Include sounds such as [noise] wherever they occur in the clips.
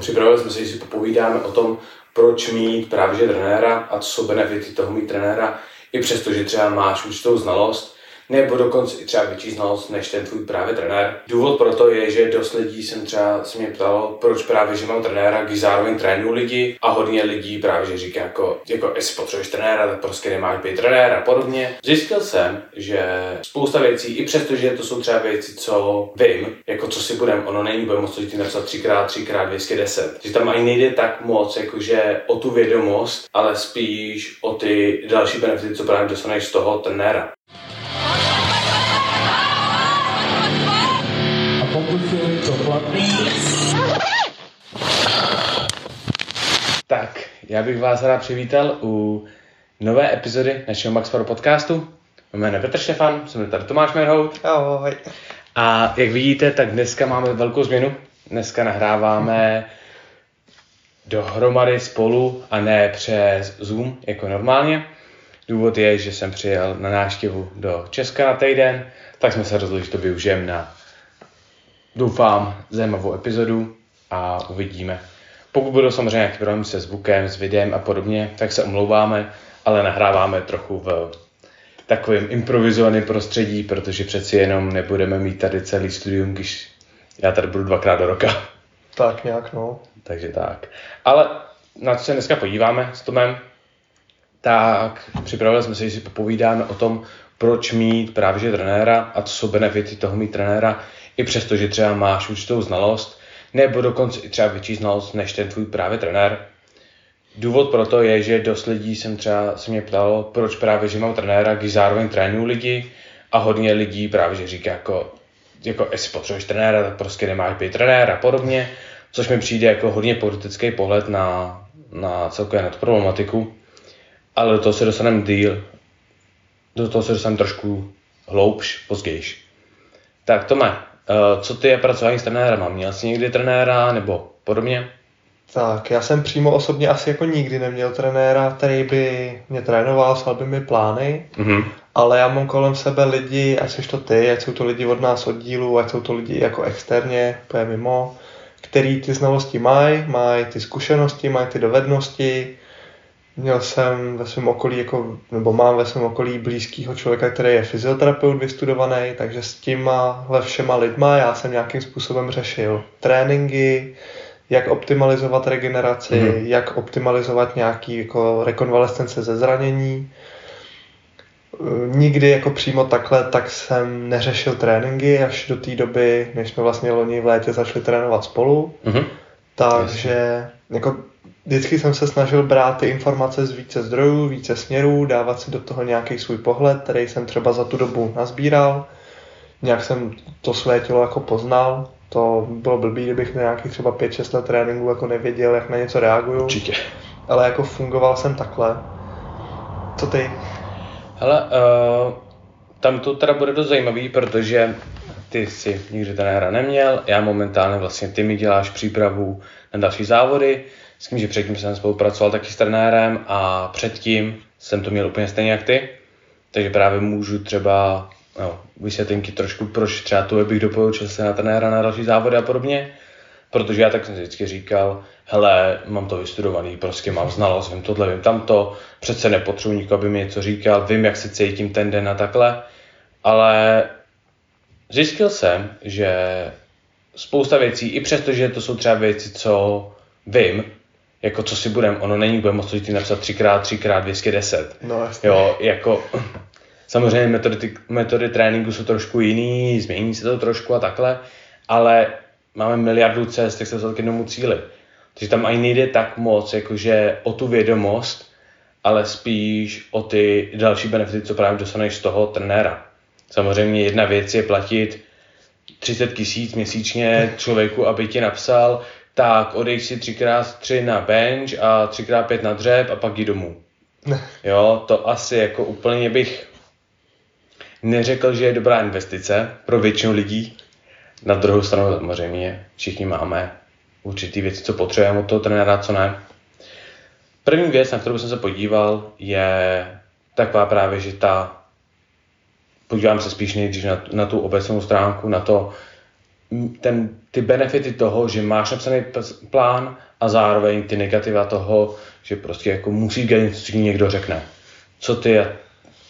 Připravili jsme se, že si popovídáme o tom, proč mít právě trenéra a co jsou benefity toho mít trenéra, i přesto, že třeba máš určitou znalost, nebo dokonce i třeba větší znalost než ten tvůj právě trenér. Důvod pro to je, že dost lidí jsem třeba se mě ptalo, proč právě, že mám trenéra, když zároveň trénuju lidi a hodně lidí právě, že říká jako, jako jestli potřebuješ trenéra, tak prostě nemáš být trenér a podobně. Zjistil jsem, že spousta věcí, i přesto, že to jsou třeba věci, co vím, jako co si budem, ono není, bude moc lidí napsat 3x, 3x, 210. Že tam ani nejde tak moc, jakože o tu vědomost, ale spíš o ty další benefity, co právě dostaneš z toho trenéra. Tak, já bych vás rád přivítal u nové epizody našeho Max Pro podcastu. Jméno je Petr Štefan, jsem tady Tomáš Merhout. Ahoj. A jak vidíte, tak dneska máme velkou změnu. Dneska nahráváme dohromady spolu a ne přes Zoom jako normálně. Důvod je, že jsem přijel na návštěvu do Česka na týden, tak jsme se rozhodli, že to využijeme na doufám zajímavou epizodu a uvidíme. Pokud budou samozřejmě nějaké problémy se zvukem, s videem a podobně, tak se omlouváme, ale nahráváme trochu v takovém improvizovaném prostředí, protože přeci jenom nebudeme mít tady celý studium, když já tady budu dvakrát do roka. Tak nějak, no. Takže tak. Ale na co se dneska podíváme s Tomem, tak připravili jsme se, že si popovídáme o tom, proč mít právě že trenéra a co jsou benefity toho mít trenéra, i přesto, že třeba máš určitou znalost, nebo dokonce i třeba větší znalost než ten tvůj právě trenér. Důvod pro to je, že dost lidí jsem třeba se mě ptalo, proč právě, že mám trenéra, když zároveň trénuju lidi a hodně lidí právě, že říká jako, jako jestli potřebuješ trenéra, tak prostě nemáš být trenér a podobně, což mi přijde jako hodně politický pohled na, na celkově na tu problematiku, ale do toho se dostaneme díl, do toho se dostaneme trošku hloubš, později. Tak Tome, Eh, co ty je pracování s trenérem? Měl jsi někdy trenéra nebo podobně? Tak, já jsem přímo osobně asi jako nikdy neměl trenéra, který by mě trénoval, psal by mi plány, mm-hmm. ale já mám kolem sebe lidi, ať jsi to ty, ať jsou to lidi od nás oddílu, ať jsou to lidi jako externě, úplně mimo, který ty znalosti mají, mají ty zkušenosti, mají ty dovednosti, Měl jsem ve svém okolí, jako, nebo mám ve svém okolí blízkého člověka, který je fyzioterapeut vystudovaný, takže s těma všema lidma já jsem nějakým způsobem řešil tréninky, jak optimalizovat regeneraci, mm-hmm. jak optimalizovat nějaký jako rekonvalescence ze zranění. Nikdy jako přímo takhle tak jsem neřešil tréninky až do té doby, než jsme vlastně loni v létě začali trénovat spolu. Mm-hmm. Takže jako vždycky jsem se snažil brát ty informace z více zdrojů, více směrů, dávat si do toho nějaký svůj pohled, který jsem třeba za tu dobu nazbíral. Nějak jsem to své tělo jako poznal. To bylo blbý, kdybych na nějakých třeba 5-6 let tréninku jako nevěděl, jak na něco reaguju. Určitě. Ale jako fungoval jsem takhle. Co ty? Hele, uh, tam to teda bude dost zajímavý, protože ty si nikdy trenéra neměl, já momentálně vlastně ty mi děláš přípravu na další závody, s tím, že předtím jsem spolupracoval taky s trenérem a předtím jsem to měl úplně stejně jak ty, takže právě můžu třeba no, vysvětlím ti trošku, proč třeba tu bych doporučil se na trenéra na další závody a podobně, protože já tak jsem vždycky říkal, hele, mám to vystudovaný, prostě mám znalost, vím tohle, vím tamto, přece nepotřebuji nikoho, aby mi něco říkal, vím, jak se cítím ten den a takhle, ale zjistil jsem, že spousta věcí, i přesto, že to jsou třeba věci, co vím, jako co si budem, ono není, bude moc lidí napsat 3x, 3x, 210. No, jasně. Jo, jako, [clears throat] samozřejmě metody, metody tréninku jsou trošku jiný, změní se to trošku a takhle, ale máme miliardu cest, jak se dostat k jednomu cíli. Takže tam ani nejde tak moc, jakože o tu vědomost, ale spíš o ty další benefity, co právě dostaneš z toho trenéra. Samozřejmě jedna věc je platit 30 tisíc měsíčně člověku, aby ti napsal, tak odej si 3x3 na bench a 3x5 na dřep a pak jdi domů. [laughs] Jo, to asi jako úplně bych neřekl, že je dobrá investice pro většinu lidí. Na druhou stranu samozřejmě všichni máme určitý věci, co potřebujeme od toho trenéra, co ne. První věc, na kterou jsem se podíval, je taková právě, že ta podívám se spíš nejdřív na, na tu obecnou stránku, na to, ten, ty benefity toho, že máš napsaný plán a zároveň ty negativa toho, že prostě jako musí dělat něco, co někdo řekne. Co ty,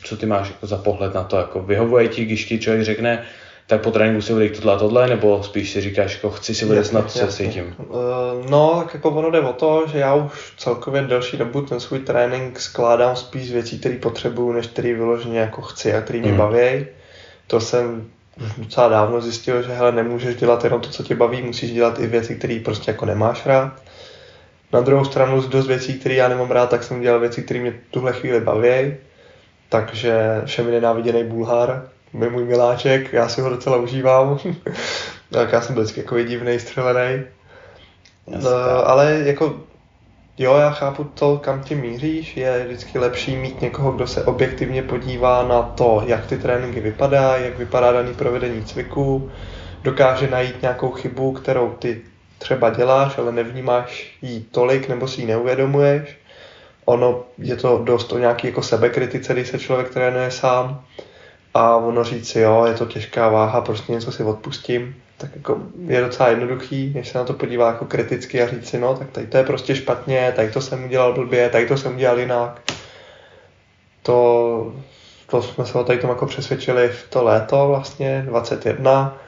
co ty máš jako za pohled na to? Jako vyhovuje ti, když ti člověk řekne, tak po tréninku si udělej tohle a tohle, nebo spíš si říkáš, jako chci si udělat snad, co si tím? Uh, no, tak jako ono jde o to, že já už celkově delší dobu ten svůj trénink skládám spíš z věcí, které potřebuju, než který vyloženě jako chci a který mě mm. baví. To jsem už docela dávno zjistil, že hele, nemůžeš dělat jenom to, co tě baví, musíš dělat i věci, které prostě jako nemáš rád. Na druhou stranu z dost věcí, které já nemám rád, tak jsem dělal věci, které mě tuhle chvíli baví. Takže všemi nenáviděný Bulhar, je můj miláček, já si ho docela užívám. [laughs] tak já jsem byl vždycky jako divný, střelený. No, ale jako jo, já chápu to, kam ti míříš, je vždycky lepší mít někoho, kdo se objektivně podívá na to, jak ty tréninky vypadají, jak vypadá daný provedení cviku, dokáže najít nějakou chybu, kterou ty třeba děláš, ale nevnímáš jí tolik nebo si ji neuvědomuješ. Ono je to dost o nějaký jako sebekritice, když se člověk trénuje sám. A ono říct si, jo, je to těžká váha, prostě něco si odpustím, tak jako je docela jednoduchý, než se na to podívá jako kriticky a říct si, no, tak tady to je prostě špatně, tady to jsem udělal blbě, tady to jsem udělal jinak. To, to jsme se o tady tom jako přesvědčili v to léto vlastně, 21,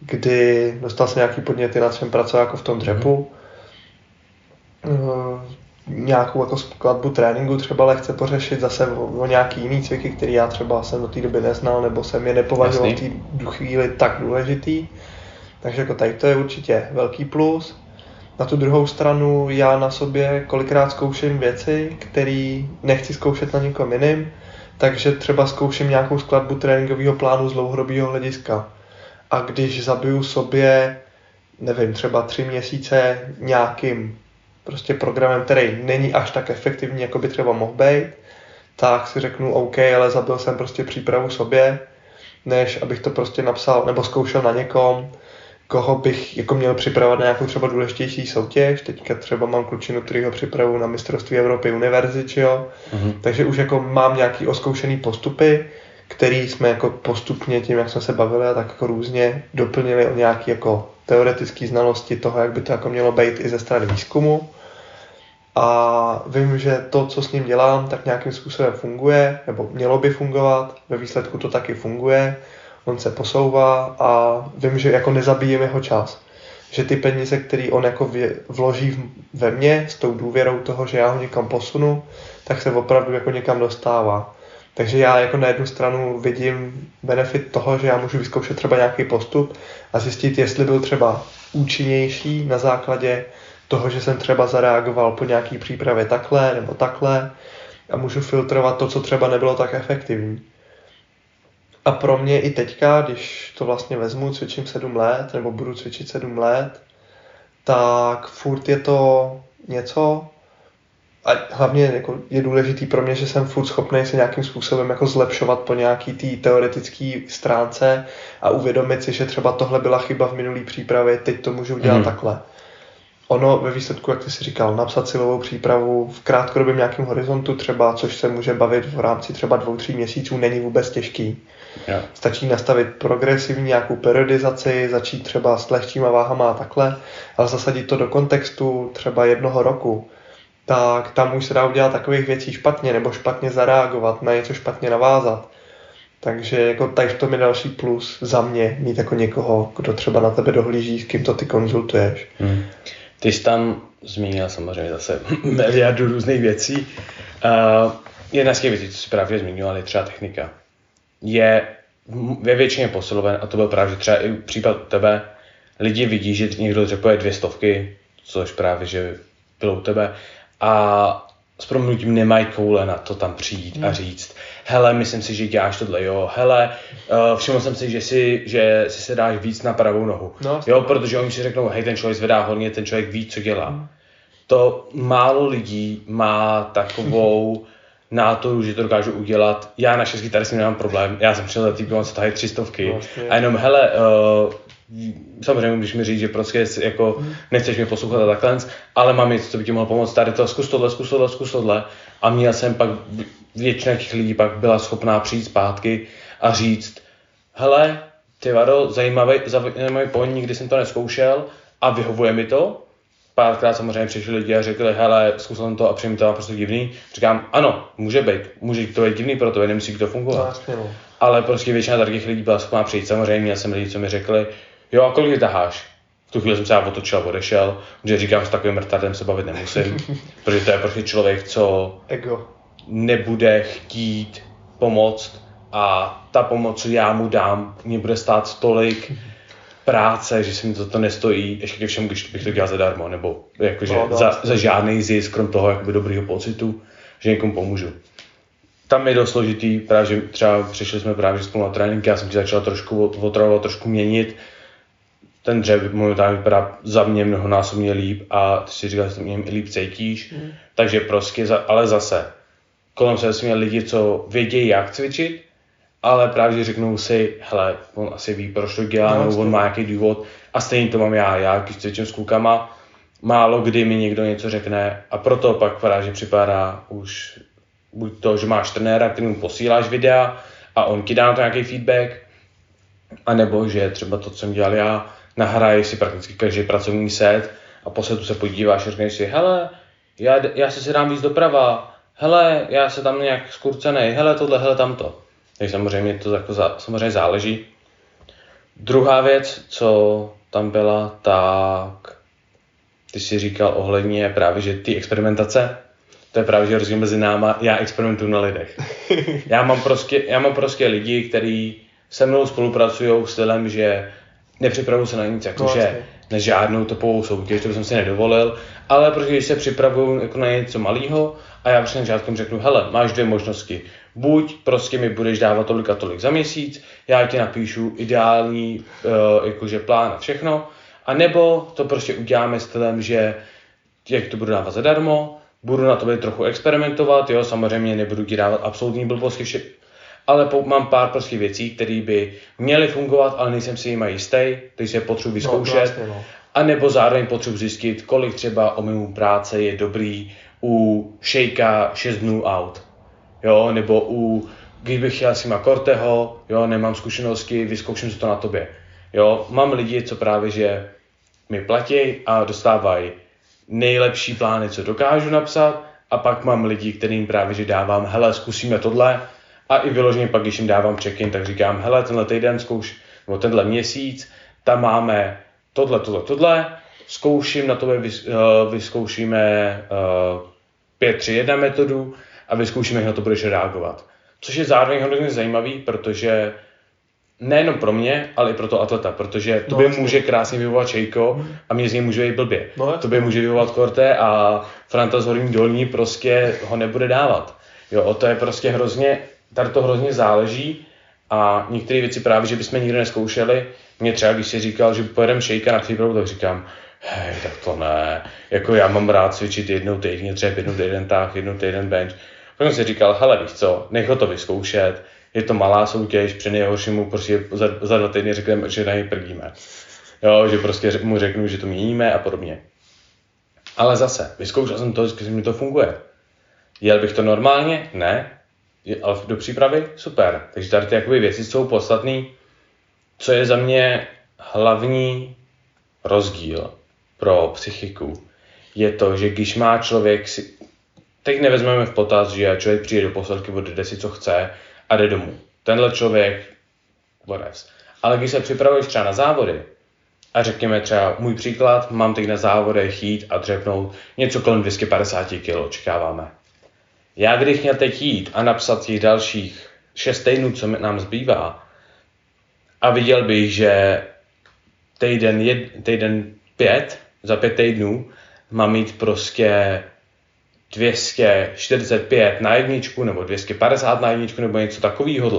kdy dostal jsem nějaký podněty, na čem pracoval jako v tom dřepu. Mm nějakou jako skladbu tréninku třeba lehce pořešit zase o, o nějaký jiný cviky, který já třeba jsem do té doby neznal, nebo jsem je nepovažoval v té chvíli tak důležitý. Takže jako tady to je určitě velký plus. Na tu druhou stranu já na sobě kolikrát zkouším věci, které nechci zkoušet na někom jiným, takže třeba zkouším nějakou skladbu tréninkového plánu z dlouhodobého hlediska. A když zabiju sobě, nevím, třeba tři měsíce nějakým prostě programem, který není až tak efektivní, jako by třeba mohl být, tak si řeknu OK, ale zabil jsem prostě přípravu sobě, než abych to prostě napsal nebo zkoušel na někom, koho bych jako měl připravovat na nějakou třeba důležitější soutěž. Teďka třeba mám klučinu, který ho připravu na mistrovství Evropy univerzit, jo. Mm-hmm. Takže už jako mám nějaký oskoušený postupy, který jsme jako postupně tím, jak jsme se bavili a tak jako různě doplnili o nějaké jako teoretické znalosti toho, jak by to jako mělo být i ze strany výzkumu a vím, že to, co s ním dělám, tak nějakým způsobem funguje, nebo mělo by fungovat, ve výsledku to taky funguje, on se posouvá a vím, že jako nezabijím jeho čas. Že ty peníze, které on jako vloží ve mně s tou důvěrou toho, že já ho někam posunu, tak se opravdu jako někam dostává. Takže já jako na jednu stranu vidím benefit toho, že já můžu vyzkoušet třeba nějaký postup a zjistit, jestli byl třeba účinnější na základě toho, že jsem třeba zareagoval po nějaký přípravě takhle nebo takhle a můžu filtrovat to, co třeba nebylo tak efektivní. A pro mě i teďka, když to vlastně vezmu, cvičím sedm let, nebo budu cvičit sedm let, tak furt je to něco, a hlavně jako je důležitý pro mě, že jsem furt schopný se nějakým způsobem jako zlepšovat po nějaký té teoretické stránce a uvědomit si, že třeba tohle byla chyba v minulý přípravě, teď to můžu udělat mm. takhle ono ve výsledku, jak ty si říkal, napsat silovou přípravu v krátkodobém nějakém horizontu třeba, což se může bavit v rámci třeba dvou, tří měsíců, není vůbec těžký. Yeah. Stačí nastavit progresivní nějakou periodizaci, začít třeba s lehčíma váhama a takhle, ale zasadit to do kontextu třeba jednoho roku, tak tam už se dá udělat takových věcí špatně nebo špatně zareagovat, na něco špatně navázat. Takže jako tady v tom je další plus za mě, mít jako někoho, kdo třeba na tebe dohlíží, s kým to ty konzultuješ. Hmm. Ty jsi tam zmínil samozřejmě zase [laughs] miliardu různých věcí. Uh, jedna z těch věcí, co jsi právě zmínil, je třeba technika. Je ve většině posiloven, a to byl právě třeba i případ tebe, lidi vidí, že někdo dřepuje dvě stovky, což právě, že bylo u tebe, a s proměnutím nemají koule na to tam přijít hmm. a říct, hele, myslím si, že děláš tohle, jo, hele, uh, všiml jsem si, že si, že si se dáš víc na pravou nohu, no, jo, protože oni si řeknou, hej, ten člověk zvedá hodně, ten člověk ví, co dělá. Hmm. To málo lidí má takovou nátoru, že to dokážu udělat. Já na šestky tady s nemám problém, já jsem přišel za týpem, co tady třistovky vlastně. a jenom, hele, uh, samozřejmě můžeš mi říct, že prostě jako hmm. nechceš mě poslouchat a takhle, ale mám něco, co by ti mohlo pomoct, tady to, zkus tohle, zkus tohle, zkus tohle. A měl jsem pak, většina těch lidí pak byla schopná přijít zpátky a říct, hele, ty vado, zajímavý, zajímavý point, nikdy jsem to neskoušel a vyhovuje mi to. Párkrát samozřejmě přišli lidi a řekli, hele, zkusil jsem to a přijím to a prostě divný. Říkám, ano, může být, může to být divný pro to, nemusí to fungovat. No. Ale prostě většina takových lidí byla schopná přijít. Samozřejmě měl jsem lidi, co mi řekli, jo, a kolik taháš? V tu chvíli jsem se já otočil a odešel, protože říkám, s takovým retardem se bavit nemusím, [laughs] protože to je prostě člověk, co Ego. Nebude chtít pomoct a ta pomoc, co já mu dám, mě bude stát tolik práce, že si mi to, to nestojí, ještě ke všem, když bych to dělal zadarmo, nebo jakože no, no, za, za žádný zisk, krom toho jakoby dobrýho pocitu, že někomu pomůžu. Tam je dost složitý, právě, že třeba přišli jsme právě spolu na trénink, já jsem ti začal trošku otravovat, trošku měnit, ten dřev momentálně vypadá za mě mnohonásobně líp a ty si říkal, že to mě líp cítíš, mm. takže prostě, ale zase, kolem se jsme lidi, co vědějí, jak cvičit, ale právě řeknou si, hele, on asi ví, proč to dělá, no, nebo on má nějaký důvod. A stejně to mám já, já když cvičím s klukama, málo kdy mi někdo něco řekne a proto pak právě připadá už buď to, že máš trenéra, který mu posíláš videa a on ti dá na to nějaký feedback, anebo že třeba to, co jsem dělal já, nahraješ si prakticky každý pracovní set a po setu se podíváš a řekneš si, hele, já, já si si dám víc doprava, hele, já se tam nějak skurcenej, hele tohle, hele tamto. Takže samozřejmě to jako za, samozřejmě záleží. Druhá věc, co tam byla, tak ty si říkal ohledně právě, že ty experimentace, to je právě, že rozdíl mezi náma, já experimentuju na lidech. [laughs] Já mám prostě, já mám prostě lidi, kteří se mnou spolupracují stylem, že nepřipravuju se na nic, jakože no, na žádnou topovou soutěž, to bych si nedovolil, ale protože když se připravuju jako na něco malého a já prostě na řeknu, hele, máš dvě možnosti. Buď prostě mi budeš dávat tolik a tolik za měsíc, já ti napíšu ideální uh, jakože plán a všechno, a nebo to prostě uděláme stylem, že jak to budu dávat zadarmo, budu na tobě trochu experimentovat, jo, samozřejmě nebudu ti dávat absolutní blbosti, vše, ale po, mám pár prostě věcí, které by měly fungovat, ale nejsem si jima jistý, takže je potřebuji vyzkoušet. No, vlastně, no. A nebo zároveň potřebuji zjistit, kolik třeba o práce je dobrý u shakea 6 dnů out. Jo, nebo u, když bych chtěl si Corteho, jo, nemám zkušenosti, vyzkouším si to na tobě. Jo, mám lidi, co právě, že mi platí a dostávají nejlepší plány, co dokážu napsat, a pak mám lidi, kterým právě, že dávám, hele, zkusíme tohle, a i vyloženě pak, když jim dávám check-in, tak říkám, hele, tenhle týden zkouš, nebo tenhle měsíc, tam máme tohle, tohle, tohle, zkouším, na tobě uh, vyzkoušíme uh, 5, 3, 1 metodu a vyzkoušíme, jak na to budeš reagovat. Což je zároveň hodně zajímavý, protože nejenom pro mě, ale i pro to atleta, protože to by no, může krásně vyvovat Čejko a mě z něj může být blbě. No, by může vyvovat Korte a Franta z Horní Dolní prostě ho nebude dávat. Jo, to je prostě hrozně, tady to hrozně záleží a některé věci právě, že bychom nikdy neskoušeli, mě třeba, když si říkal, že pojedeme šejka na přípravu, tak říkám, hej, tak to ne. Jako já mám rád cvičit jednou týdně, třeba jednou týden tak, jednou týden bench. Pak jsem si říkal, hele, víš co, nech ho to vyzkoušet, je to malá soutěž, při nejhorším mu prostě za, za dva týdny řekneme, že na něj prdíme. Jo, že prostě mu řeknu, že to měníme a podobně. Ale zase, vyzkoušel jsem to, že mi to funguje. Jel bych to normálně? Ne. Ale do přípravy? Super. Takže tady ty jakoby věci jsou podstatné. Co je za mě hlavní rozdíl pro psychiku, je to, že když má člověk si, teď nevezmeme v potaz, že člověk přijde do posledky, odjede si, co chce a jde domů. Tenhle člověk, whatever. Ale když se připravuješ třeba na závody, a řekněme třeba můj příklad, mám teď na závodech jít a dřepnout něco kolem 250 kg, očekáváme. Já když měl teď jít a napsat těch dalších 6 týdnů, co nám zbývá, a viděl bych, že týden, jed, týden pět, za pět týdnů, mám mít prostě 245 na jedničku nebo 250 na jedničku nebo něco takového,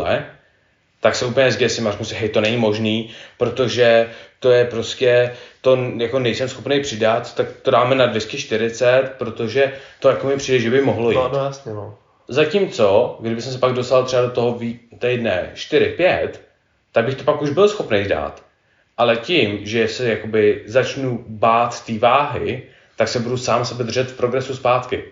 tak se úplně zděsím a řeknu si, hej, to není možný, protože to je prostě, to jako nejsem schopný přidat, tak to dáme na 240, protože to jako mi přijde, že by mohlo jít. No, no jasně, no. Zatímco, kdyby jsem se pak dostal třeba do toho týdne 4-5, tak bych to pak už byl schopný dát. Ale tím, že se jakoby začnu bát té váhy, tak se budu sám sebe držet v progresu zpátky.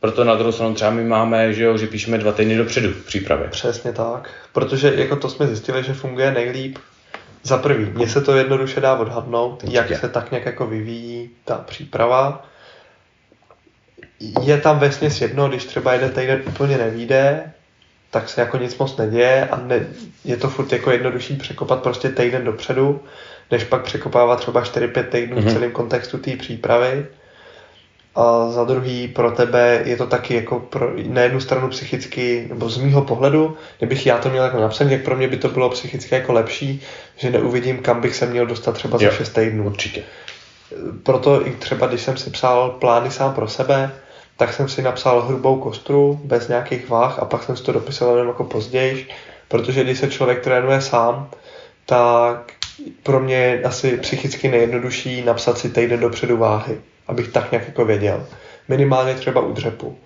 Proto na druhou stranu třeba my máme, že, jo, že píšeme dva týdny dopředu v přípravě. Přesně tak, protože jako to jsme zjistili, že funguje nejlíp za prvý, mně se to jednoduše dá odhadnout, Určitě. jak se tak nějak jako vyvíjí ta příprava. Je tam vesměs jedno, když třeba jeden týden úplně nevíde, tak se jako nic moc neděje a ne, je to furt jako jednodušší překopat prostě týden dopředu, než pak překopávat třeba 4-5 týdnů mm-hmm. v mhm. celém kontextu té přípravy. A za druhý pro tebe je to taky jako pro, na jednu stranu psychicky, nebo z mýho pohledu, kdybych já to měl jako napsaný, jak pro mě by to bylo psychicky jako lepší, že neuvidím, kam bych se měl dostat třeba za 6 týdnů. Určitě. Proto i třeba, když jsem si psal plány sám pro sebe, tak jsem si napsal hrubou kostru, bez nějakých váh a pak jsem si to dopisoval jenom jako později, protože když se člověk trénuje sám, tak pro mě je asi psychicky nejjednodušší napsat si týden dopředu váhy, abych tak nějak jako věděl. Minimálně třeba u dřepu.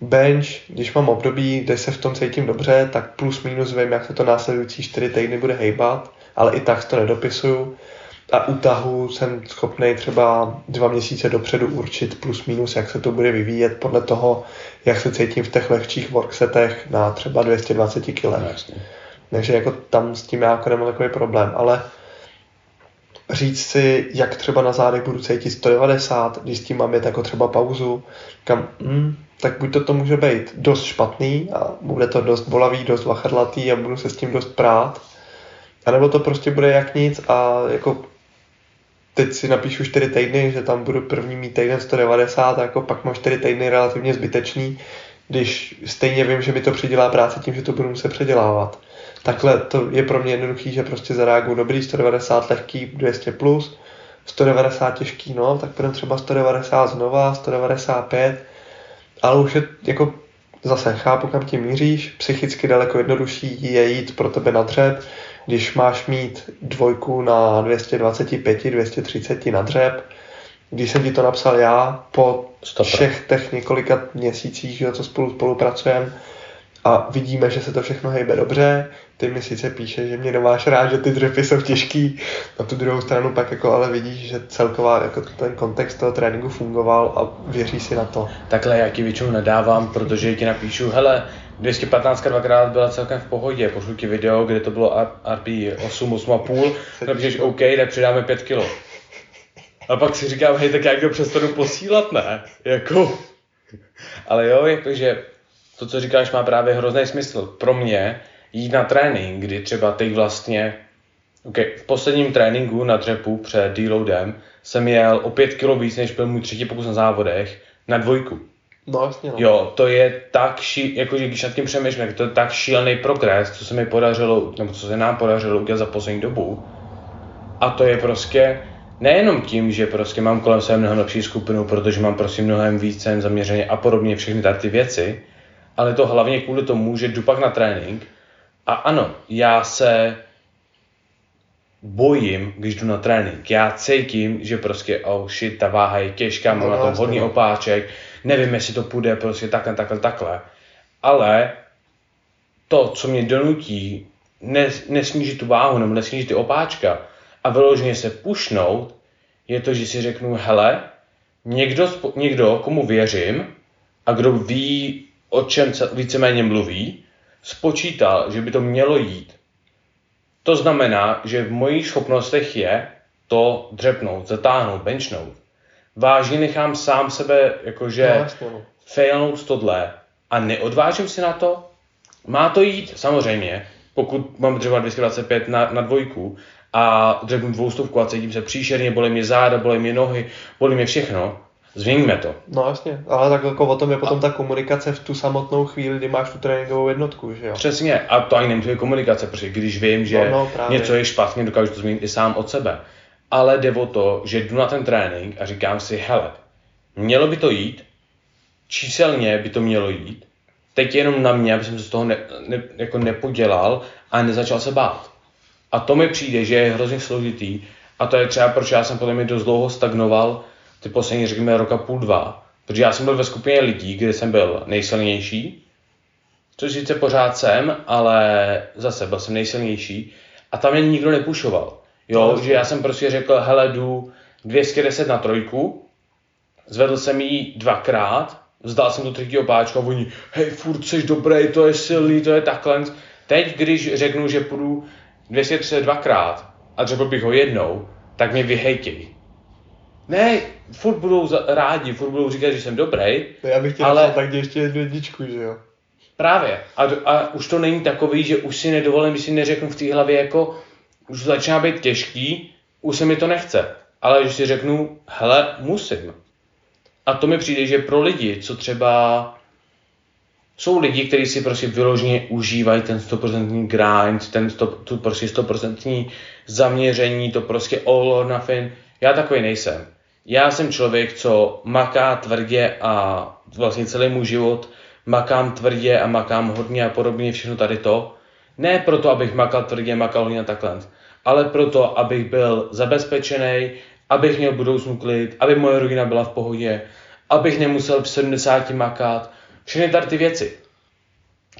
Bench, když mám období, kde se v tom cítím dobře, tak plus minus vím, jak se to následující 4 týdny bude hejbat, ale i tak to nedopisuju a u tahu jsem schopný třeba dva měsíce dopředu určit plus minus, jak se to bude vyvíjet podle toho, jak se cítím v těch lehčích worksetech na třeba 220 kg. No, Takže jako tam s tím já jako nemám takový problém, ale říct si, jak třeba na zádech budu cítit 190, když s tím mám jet jako třeba pauzu, kam, hm, tak buď to to může být dost špatný a bude to dost bolavý, dost vachrlatý a budu se s tím dost prát, a nebo to prostě bude jak nic a jako teď si napíšu 4 týdny, že tam budu první mít týden 190 a jako pak mám 4 týdny relativně zbytečný, když stejně vím, že mi to přidělá práce tím, že to budu muset předělávat. Takhle to je pro mě jednoduchý, že prostě zareaguju dobrý 190 lehký 200 plus, 190 těžký, no, tak půjdem třeba 190 znova, 195, ale už je jako zase chápu, kam tím míříš, psychicky daleko jednodušší je jít pro tebe na dřep, když máš mít dvojku na 225, 230 na dřep, když jsem ti to napsal já, po Stopra. všech těch několika měsících, že, co spolu spolupracujeme, a vidíme, že se to všechno hejbe dobře. Ty mi sice píše, že mě nemáš rád, že ty dřepy jsou těžký. Na tu druhou stranu pak jako ale vidíš, že celková jako ten kontext toho tréninku fungoval a věří si na to. Takhle já ti většinou nedávám, protože ti napíšu, hele, 215 dvakrát byla celkem v pohodě, pošlu ti video, kde to bylo RP 8, 8,5, napíšeš OK, tak přidáme 5 kg. A pak si říkám, hej, tak jak to přestanu posílat, ne? Jako, ale jo, jakože to, co říkáš, má právě hrozný smysl. Pro mě jít na trénink, kdy třeba teď vlastně, okay, v posledním tréninku na dřepu před deloadem jsem jel o 5 kg víc, než byl můj třetí pokus na závodech, na dvojku. No, jasně, no. Jo, to je tak ší, jakože když nad tím přemýšlím, to je tak šílený progres, co se mi podařilo, nebo co se nám podařilo udělat za poslední dobu. A to je prostě nejenom tím, že prostě mám kolem sebe mnohem lepší skupinu, protože mám prostě mnohem víc zaměřeně a podobně všechny tady ty věci, ale to hlavně kvůli tomu, že jdu pak na trénink a ano, já se bojím, když jdu na trénink. Já cítím, že prostě, oh shit, ta váha je těžká, mám no, na tom hodný no. opáček, nevím, jestli to půjde prostě takhle, takhle, takhle. Ale to, co mě donutí nes, nesnížit tu váhu nebo nesnížit ty opáčka a vyloženě se pušnout, je to, že si řeknu, hele, někdo, někdo komu věřím a kdo ví, o čem víceméně mluví, spočítal, že by to mělo jít. To znamená, že v mojich schopnostech je to dřepnout, zatáhnout, benchnout. Vážně nechám sám sebe jakože no, failnout tohle a neodvážím si na to, má to jít, samozřejmě, pokud mám třeba 225 na, na dvojku a dřebnu dvoustovku a cítím se příšerně, bolí mě záda, bolí mě nohy, bolí mě všechno, Změníme to. No jasně, ale tak jako o tom je potom a... ta komunikace v tu samotnou chvíli, kdy máš tu tréninkovou jednotku, že jo? Přesně, a to ani nemusí komunikace, protože když vím, že no, no, něco je špatně, dokážu to změnit i sám od sebe ale jde o to, že jdu na ten trénink a říkám si, hele, mělo by to jít, číselně by to mělo jít, teď jenom na mě, aby jsem se z toho ne, ne, jako nepodělal a nezačal se bát. A to mi přijde, že je hrozně složitý a to je třeba, proč já jsem podle mě dost dlouho stagnoval ty poslední, řekněme, roka půl, dva. Protože já jsem byl ve skupině lidí, kde jsem byl nejsilnější, což sice pořád jsem, ale zase byl jsem nejsilnější a tam mě nikdo nepušoval. Jo, že já jsem prostě řekl, hele, jdu 210 na trojku, zvedl jsem ji dvakrát, vzdal jsem to třetího páčka a oni, hej, furt jsi dobrý, to je silný, to je takhle. Teď, když řeknu, že půjdu 232 krát a řekl bych ho jednou, tak mě vyhejtěj. Ne, furt budou rádi, furt budou říkat, že jsem dobrý. No já bych chtěl ale... tak ještě jednu jedničku, že jo? Právě. A, a už to není takový, že už si nedovolím, že si neřeknu v té hlavě jako, už začíná být těžký, už se mi to nechce. Ale když si řeknu, hele, musím. A to mi přijde, že pro lidi, co třeba jsou lidi, kteří si prostě vyloženě užívají ten 100% grind, ten 100, tu prostě 100% zaměření, to prostě all or nothing. Já takový nejsem. Já jsem člověk, co maká tvrdě a vlastně celý můj život makám tvrdě a makám hodně a podobně všechno tady to. Ne proto, abych makal tvrdě, makal hodně takhle, ale proto, abych byl zabezpečený, abych měl budoucnu klid, aby moje rodina byla v pohodě, abych nemusel v 70 makat, všechny tady ty věci.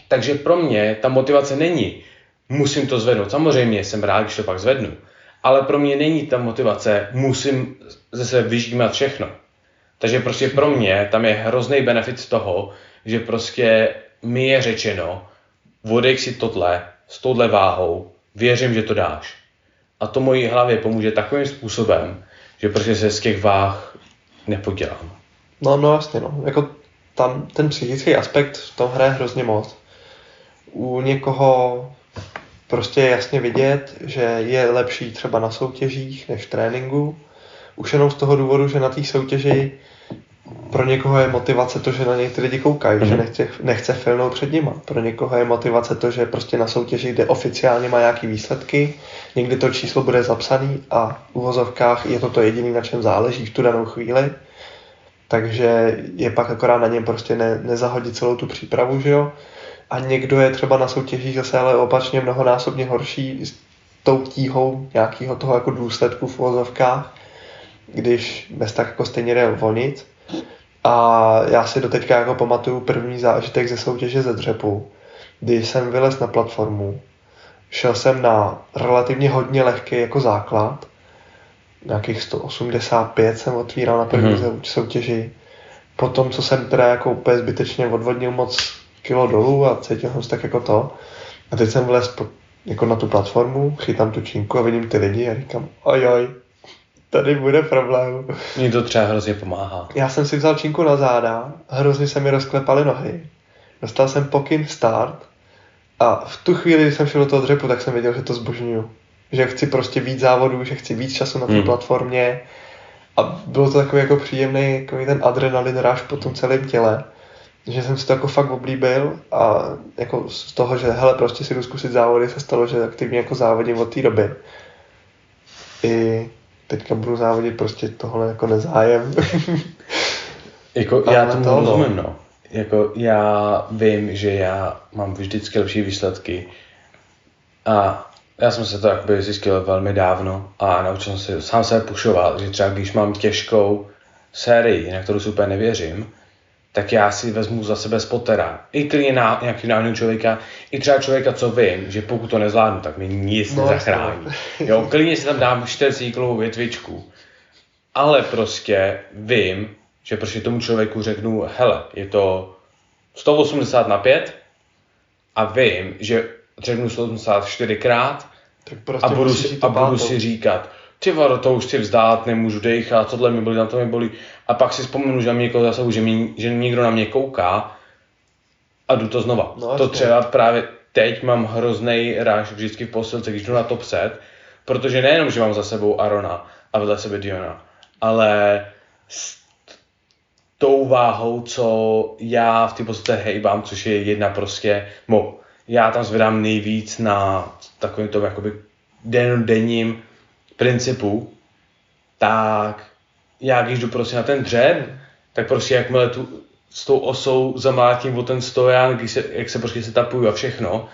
Takže pro mě ta motivace není, musím to zvednout. Samozřejmě jsem rád, když to pak zvednu, ale pro mě není ta motivace, musím ze sebe vyžímat všechno. Takže prostě pro mě tam je hrozný benefit toho, že prostě mi je řečeno, vodej si tohle s touhle váhou, věřím, že to dáš. A to mojí hlavě pomůže takovým způsobem, že prostě se z těch váh nepodělám. No, no jasně, no. Jako tam ten psychický aspekt v tom hraje hrozně moc. U někoho prostě je jasně vidět, že je lepší třeba na soutěžích než v tréninku. Už jenom z toho důvodu, že na té soutěži pro někoho je motivace to, že na něj ty lidi koukají, mm-hmm. že mhm. nechce, nechce filmout před nima. Pro někoho je motivace to, že prostě na soutěži, kde oficiálně má nějaký výsledky, někdy to číslo bude zapsaný a v uvozovkách je to to jediné, na čem záleží v tu danou chvíli. Takže je pak akorát na něm prostě ne, nezahodit celou tu přípravu, že jo. A někdo je třeba na soutěžích zase ale opačně mnohonásobně horší s tou tíhou nějakého toho jako důsledku v uvozovkách, když bez tak jako stejně jde o nic a já si doteďka jako pamatuju první zážitek ze soutěže ze dřepu, kdy jsem vylez na platformu, šel jsem na relativně hodně lehký jako základ, nějakých 185 jsem otvíral na první mm-hmm. soutěži. Potom, co jsem teda jako úplně zbytečně odvodnil moc kilo dolů a cítil jsem se tak jako to. A teď jsem vlez po, jako na tu platformu, chytám tu činku a vidím ty lidi a říkám, ojoj, tady bude problém. Mně to třeba hrozně pomáhá. Já jsem si vzal činku na záda, hrozně se mi rozklepaly nohy. Dostal jsem pokyn start a v tu chvíli, kdy jsem šel do toho dřepu, tak jsem věděl, že to zbožňuju. Že chci prostě víc závodů, že chci víc času na té hmm. platformě. A bylo to takový jako příjemný, jako ten adrenalin ráž po tom celém těle. Že jsem si to jako fakt oblíbil a jako z toho, že hele, prostě si jdu zkusit závody, se stalo, že aktivně jako závodím od té doby. I teďka budu závodit prostě tohle jako nezájem. [laughs] jako já tomu to, rozumím, no. Jako já vím, že já mám vždycky lepší výsledky a já jsem se to jakoby zjistil velmi dávno a naučil jsem se sám se pušovat, že třeba když mám těžkou sérii, na kterou úplně nevěřím, tak já si vezmu za sebe spotera. I klidně na nějaký náhodného člověka, i třeba člověka, co vím, že pokud to nezvládnu, tak mi nic no, nezachrání. [laughs] Jo, klidně si tam dám 40 kilovou větvičku. Ale prostě vím, že prostě tomu člověku řeknu, hele, je to 180 na 5 a vím, že řeknu 184 krát tak prostě a budu, si, a budu si říkat, ty vado, to už si vzdát, nemůžu dechat, tohle mi bolí, tam to mi bolí. A pak si vzpomenu, že mě někoho zasahu, že, mi, že někdo na mě kouká a jdu to znova. No, to třeba právě teď mám hrozný ráž vždycky v posilce, když jdu na top set, protože nejenom, že mám za sebou Arona a vedle sebe Diona, ale s tou váhou, co já v té posilce hejbám, což je jedna prostě, mo, já tam zvedám nejvíc na takovým tom jakoby denním principu, tak já když jdu prostě na ten dřen, tak prostě jakmile tu s tou osou zamátím o ten stojan, když se, jak se prostě se tapuju a všechno,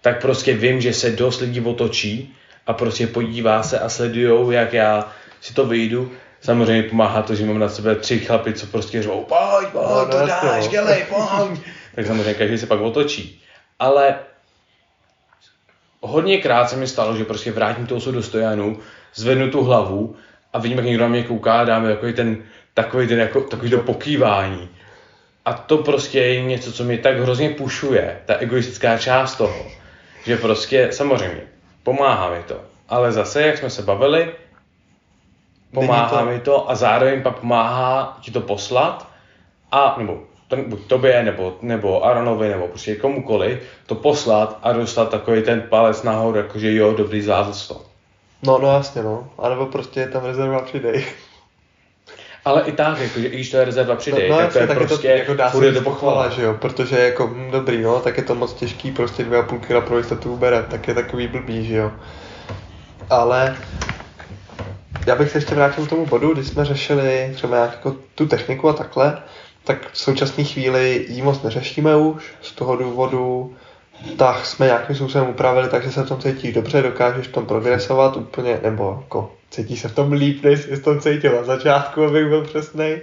tak prostě vím, že se dost lidí otočí a prostě podívá se a sledujou, jak já si to vyjdu. Samozřejmě pomáhá to, že mám na sebe tři chlapy, co prostě řvou, pojď, pojď, no, to dáš, dělej, pojď. [laughs] tak samozřejmě každý se pak otočí. Ale hodněkrát se mi stalo, že prostě vrátím tu osu do stojanu, zvednu tu hlavu a vidím, jak někdo na mě kouká, dáme takový ten, takový ten, jako, takový to pokývání. A to prostě je něco, co mě tak hrozně pušuje, ta egoistická část toho, že prostě samozřejmě pomáhá mi to. ale zase, jak jsme se bavili, pomáhá to... mi to a zároveň pak pomáhá ti to poslat a, nebo to, buď tobě, nebo, nebo Aronovi, nebo prostě komukoli, to poslat a dostat takový ten palec nahoru, jakože jo, dobrý zvládl to. No, no jasně, no. A nebo prostě je tam rezerva přidej. Ale i tak, jakože i když to je rezerva přidej, no, no, tak to je tak prostě, je to, jako dá se to pochvala, že jo, protože jako, hm, dobrý, no, tak je to moc těžký, prostě dvě a půl kila pro jistotu ubere, tak je takový blbý, že jo. Ale já bych se ještě vrátil k tomu bodu, kdy jsme řešili třeba nějak jako tu techniku a takhle, tak v současné chvíli ji moc neřešíme už, z toho důvodu, tak jsme nějakým způsobem upravili, takže se v tom cítíš dobře, dokážeš v tom progresovat úplně, nebo jako cítíš se v tom líp, než jsi v tom cítil na začátku, abych byl přesný.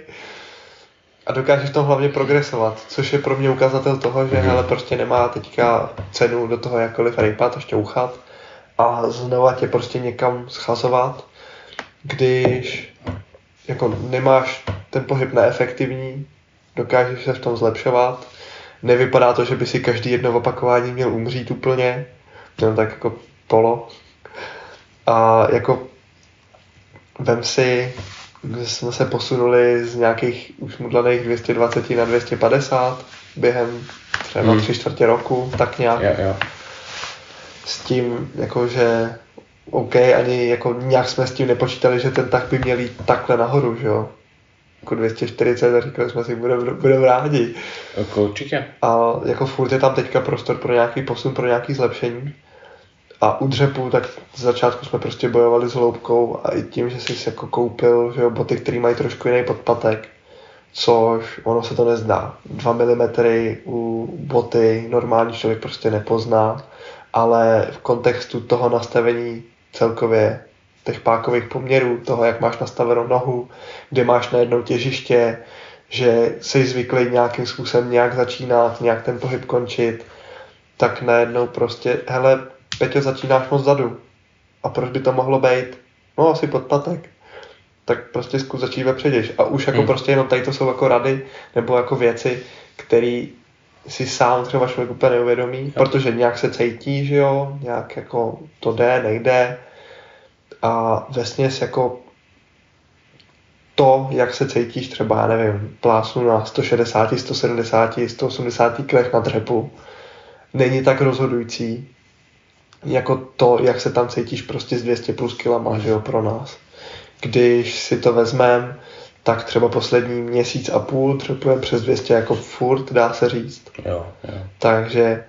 A dokážeš v tom hlavně progresovat, což je pro mě ukazatel toho, že mm. hele, prostě nemá teďka cenu do toho jakkoliv rejpat a šťouchat a znova tě prostě někam schazovat, když jako nemáš ten pohyb neefektivní, dokážeš se v tom zlepšovat. Nevypadá to, že by si každý jedno opakování měl umřít úplně, jenom tak jako polo. A jako vem si, že jsme se posunuli z nějakých už mudlaných 220 na 250 během třeba hmm. tři čtvrtě roku, tak nějak. Jo, jo. S tím, jako že OK, ani jako nějak jsme s tím nepočítali, že ten tak by měl jít takhle nahoru, že jo jako 240 a říkali jsme si, budeme budem rádi. Jako určitě. A jako furt je tam teďka prostor pro nějaký posun, pro nějaký zlepšení. A u dřepu, tak z začátku jsme prostě bojovali s hloubkou a i tím, že jsi jako koupil že jo, boty, které mají trošku jiný podpatek, což ono se to nezdá. 2 mm u boty normální člověk prostě nepozná, ale v kontextu toho nastavení celkově těch pákových poměrů, toho, jak máš nastavenou nohu, kde máš najednou těžiště, že jsi zvyklý nějakým způsobem nějak začínat, nějak ten pohyb končit, tak najednou prostě, hele, Peťo, začínáš moc zadu. A proč by to mohlo být? No, asi podpatek. Tak prostě zkus začít vepředěž. A už jako hmm. prostě jenom tady to jsou jako rady, nebo jako věci, které si sám třeba člověk úplně neuvědomí, jo. protože nějak se cítí, že jo, nějak jako to jde, nejde, a vesměs jako to, jak se cítíš třeba, já nevím, plásnu na 160, 170, 180 kilech na dřepu, není tak rozhodující, jako to, jak se tam cítíš prostě s 200 plus kilama, že jo, pro nás. Když si to vezmeme, tak třeba poslední měsíc a půl třepujeme přes 200 jako furt, dá se říct. Jo, jo. Takže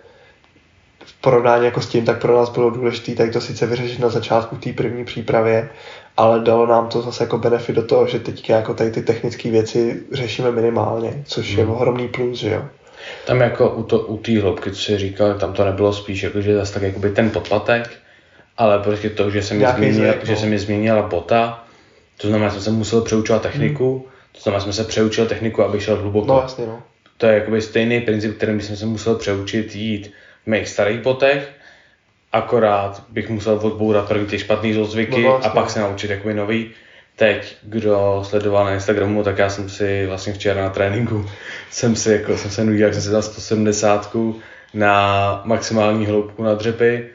porovnání jako s tím, tak pro nás bylo důležité tady to sice vyřešit na začátku té první přípravě, ale dalo nám to zase jako benefit do toho, že teďka jako tady ty technické věci řešíme minimálně, což hmm. je ohromný plus, že jo. Tam jako u, to, u té hloubky, co jsi říkal, tam to nebylo spíš jako, že zase tak jakoby ten podplatek, ale prostě to, že se mi, změnil, že se mi změnila bota, to znamená, že jsem se musel přeučovat techniku, hmm. to znamená, že jsem se přeučil techniku, aby šel hluboko. No jasně, no. To je jakoby stejný princip, kterým jsem se musel přeučit jít mých starých botech, akorát bych musel odbourat první ty špatný zlozvyky no, vlastně. a pak se naučit jakoby nový. Teď, kdo sledoval na Instagramu, tak já jsem si vlastně včera na tréninku, jsem si jako, jsem se nudil, jak jsem si dal 170 na maximální hloubku na dřepy.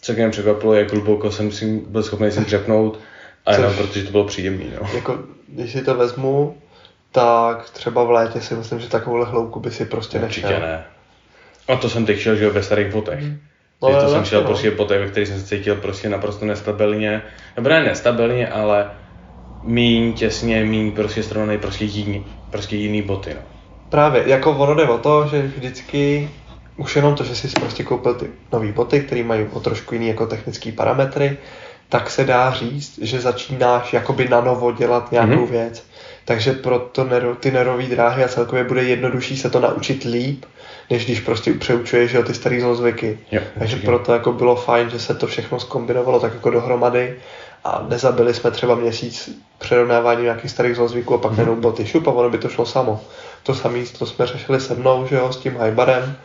Co mě překvapilo, jak hluboko jsem si byl schopný si dřepnout a jenom protože to bylo příjemný. No. Jako, když si to vezmu, tak třeba v létě si myslím, že takovouhle hloubku by si prostě nešel. Určitě ne. A to jsem teď šel, že jo, ve starých botech. Mm. No, to jsem šel no. prostě botech, ve kterých jsem se cítil prostě naprosto nestabilně. Nebo ne nestabilně, ale míň těsně, míň prostě srovnaný prostě jiný, prostě jiný boty. No. Právě, jako ono jde o to, že vždycky už jenom to, že jsi prostě koupil ty nové boty, které mají o trošku jiný jako technické parametry, tak se dá říct, že začínáš jakoby na novo dělat nějakou mm-hmm. věc. Takže pro to nero, ty nerové dráhy a celkově bude jednodušší se to naučit líp, než když prostě přeučuješ ty starý zlozvyky. Jo, Takže určitě. proto jako bylo fajn, že se to všechno skombinovalo tak jako dohromady a nezabili jsme třeba měsíc přerovnávání nějakých starých zlozvyků a pak mm. jenom boty šup a ono by to šlo samo. To samé, to jsme řešili se mnou, že jo, s tím hybarem,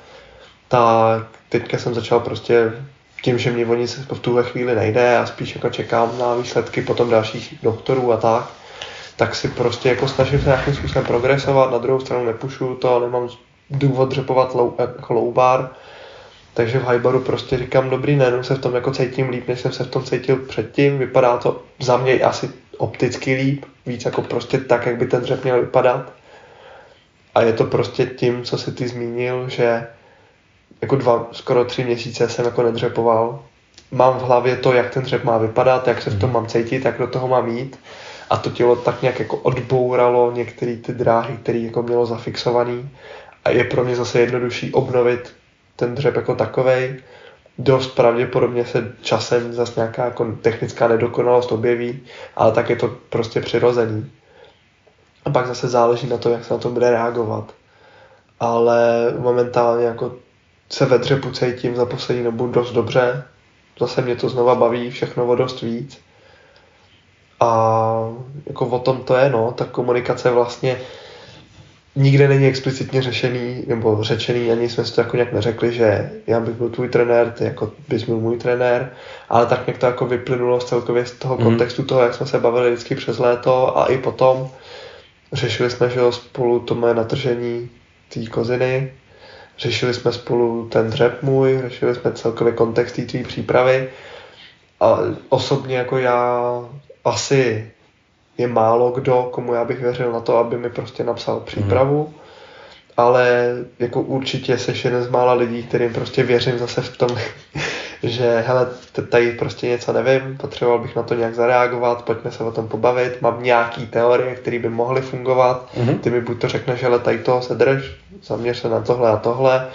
tak teďka jsem začal prostě tím, že mě o nic v tuhle chvíli nejde a spíš jako čekám na výsledky potom dalších doktorů a tak, tak si prostě jako snažím se nějakým způsobem progresovat, na druhou stranu nepušu to, nemám důvod dřepovat lou, jako low bar, Takže v highbaru prostě říkám, dobrý, najednou se v tom jako cítím líp, než jsem se v tom cítil předtím. Vypadá to za mě asi opticky líp, víc jako prostě tak, jak by ten dřep měl vypadat. A je to prostě tím, co si ty zmínil, že jako dva, skoro tři měsíce jsem jako nedřepoval. Mám v hlavě to, jak ten dřep má vypadat, jak se v tom mám cítit, jak do toho mám jít. A to tělo tak nějak jako odbouralo některé ty dráhy, které jako mělo zafixovaný. A je pro mě zase jednodušší obnovit ten dřep jako takovej. Dost pravděpodobně se časem zase nějaká jako technická nedokonalost objeví, ale tak je to prostě přirozený. A pak zase záleží na to, jak se na to bude reagovat. Ale momentálně jako se ve dřepu cítím za poslední dobu dost dobře. Zase mě to znova baví, všechno o dost víc. A jako o tom to je, no, ta komunikace vlastně nikde není explicitně řešený, nebo řečený, ani jsme si to jako nějak neřekli, že já bych byl tvůj trenér, ty jako bys byl můj trenér, ale tak nějak to jako vyplynulo z celkově z toho mm. kontextu toho, jak jsme se bavili vždycky přes léto a i potom. Řešili jsme, že spolu to moje natržení té koziny, řešili jsme spolu ten dřep můj, řešili jsme celkově kontext té přípravy a osobně jako já asi je málo kdo, komu já bych věřil na to, aby mi prostě napsal přípravu, mm. ale jako určitě seš jeden z mála lidí, kterým prostě věřím zase v tom, [laughs] že hele, tady prostě něco nevím, potřeboval bych na to nějak zareagovat, pojďme se o tom pobavit, mám nějaký teorie, které by mohly fungovat, mm. ty mi buď to řekneš, hele, tady toho se drž, zaměř se na tohle a tohle,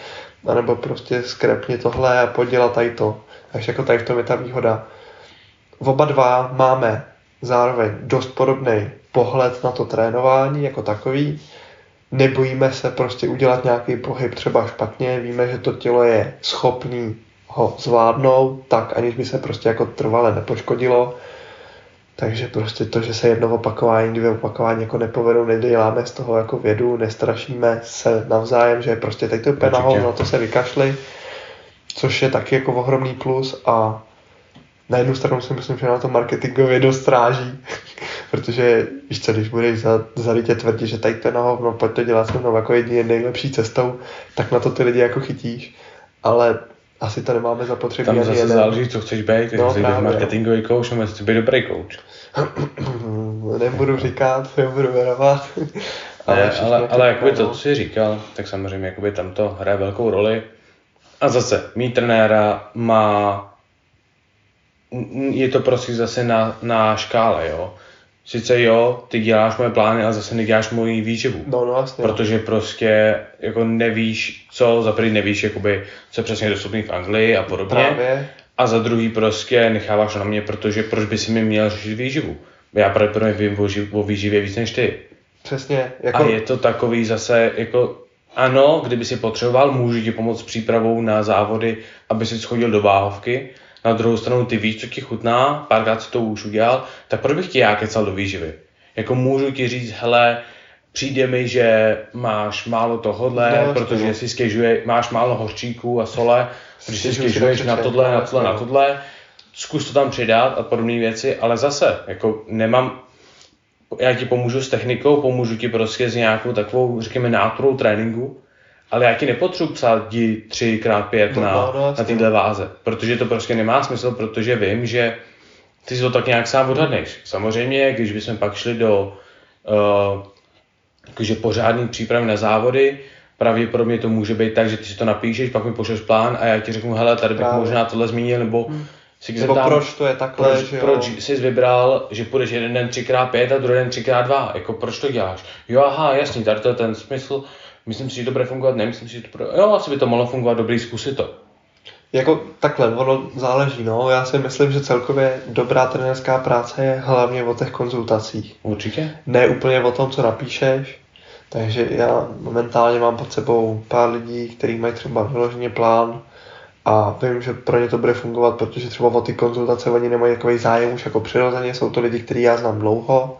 anebo prostě skrepni tohle a podělat tady to. Takže jako tady v tom je ta výhoda. Oba dva máme zároveň dost podobný pohled na to trénování jako takový. Nebojíme se prostě udělat nějaký pohyb třeba špatně, víme, že to tělo je schopný ho zvládnout, tak aniž by se prostě jako trvale nepoškodilo. Takže prostě to, že se jedno opakování, dvě opakování jako nepovedou, neděláme z toho jako vědu, nestrašíme se navzájem, že prostě teď to úplně na to se vykašli, což je taky jako ohromný plus a na jednu stranu si myslím, že na to marketingově dost stráží, [laughs] protože víš co, když budeš za, zarytě tvrdit, že tady to na hovno, pojď to dělat se mnou jako jedině nejlepší cestou, tak na to ty lidi jako chytíš, ale asi to nemáme zapotřebí. Tam zase jeden. záleží, co chceš být, no, chceš být marketingový coach, nebo chceš být dobrý coach. [clears throat] nebudu říkat, nebudu věnovat. [laughs] ale, ale, ale jakoby to, co jsi říkal, tak samozřejmě jakoby tam to hraje velkou roli. A zase, mý trenéra má je to prostě zase na, na škále, jo. Sice jo, ty děláš moje plány, ale zase neděláš moji výživu. No, no, vlastně. Protože prostě jako nevíš, co, za prvý nevíš, jakoby, co přesně je dostupný v Anglii a podobně. Právě. A za druhý prostě necháváš na mě, protože proč by si mi měl řešit výživu? Já pravděpodobně vím o, živ, o výživě víc než ty. Přesně. Jako... A je to takový zase, jako ano, kdyby si potřeboval, můžu ti pomoct s přípravou na závody, aby si schodil do váhovky, na druhou stranu ty víš, co ti chutná, párkrát si to už udělal, tak proč bych ti já kecal do výživy? Jako můžu ti říct, hele, přijde mi, že máš málo tohodle, no, protože no. si stěžuje, máš málo hořčíků a sole, protože si stěžuješ na tohle, na tohle, na tohle, zkus to tam přidat a podobné věci, ale zase, jako nemám, já ti pomůžu s technikou, pomůžu ti prostě s nějakou takovou, řekněme, náturou tréninku, ale já ti nepotřebuji psát di 3x5 no, na, no, no, na téhle váze, protože to prostě nemá smysl, protože vím, že ty si to tak nějak sám odhadneš. Samozřejmě, když bychom pak šli do uh, jakože pořádný přípravy na závody, pravděpodobně to může být tak, že ty si to napíšeš, pak mi pošleš plán a já ti řeknu, hele, tady bych Právě. možná tohle zmínil, nebo hmm. si nebo tam, proč to je takhle, proč, že jo? proč jsi vybral, že půjdeš jeden den 3x5 a druhý den 3x2, jako proč to děláš? Jo, aha, jasný, tady to je ten smysl, Myslím si, že to bude fungovat, nemyslím si, že to bude... Jo, asi by to mohlo fungovat, dobrý, zkusit to. Jako takhle, ono záleží, no. Já si myslím, že celkově dobrá trenérská práce je hlavně o těch konzultacích. Určitě. Ne úplně o tom, co napíšeš. Takže já momentálně mám pod sebou pár lidí, kteří mají třeba vyloženě plán a vím, že pro ně to bude fungovat, protože třeba o ty konzultace oni nemají takový zájem už jako přirozeně. Jsou to lidi, který já znám dlouho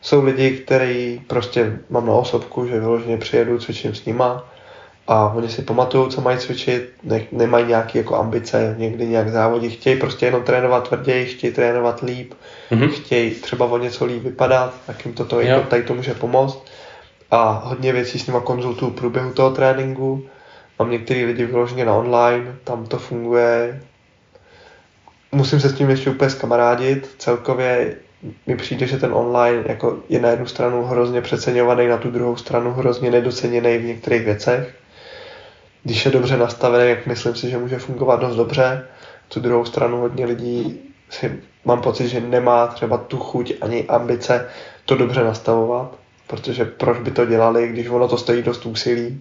jsou lidi, který prostě mám na osobku, že vyloženě přijedu, cvičím s nima a oni si pamatují, co mají cvičit, ne, nemají nějaké jako ambice, někdy nějak závodí, chtějí prostě jenom trénovat tvrději, chtějí trénovat líp, mm-hmm. chtějí třeba o něco líp vypadat, tak jim toto tady to může pomoct a hodně věcí s nima konzultuju v průběhu toho tréninku, mám některý lidi vyloženě na online, tam to funguje. Musím se s tím ještě úplně skamarádit. Celkově mi přijde, že ten online jako je na jednu stranu hrozně přeceňovaný, na tu druhou stranu hrozně nedoceněný v některých věcech. Když je dobře nastavený, jak myslím si, že může fungovat dost dobře. Tu druhou stranu hodně lidí si mám pocit, že nemá třeba tu chuť ani ambice to dobře nastavovat, protože proč by to dělali, když ono to stojí dost úsilí.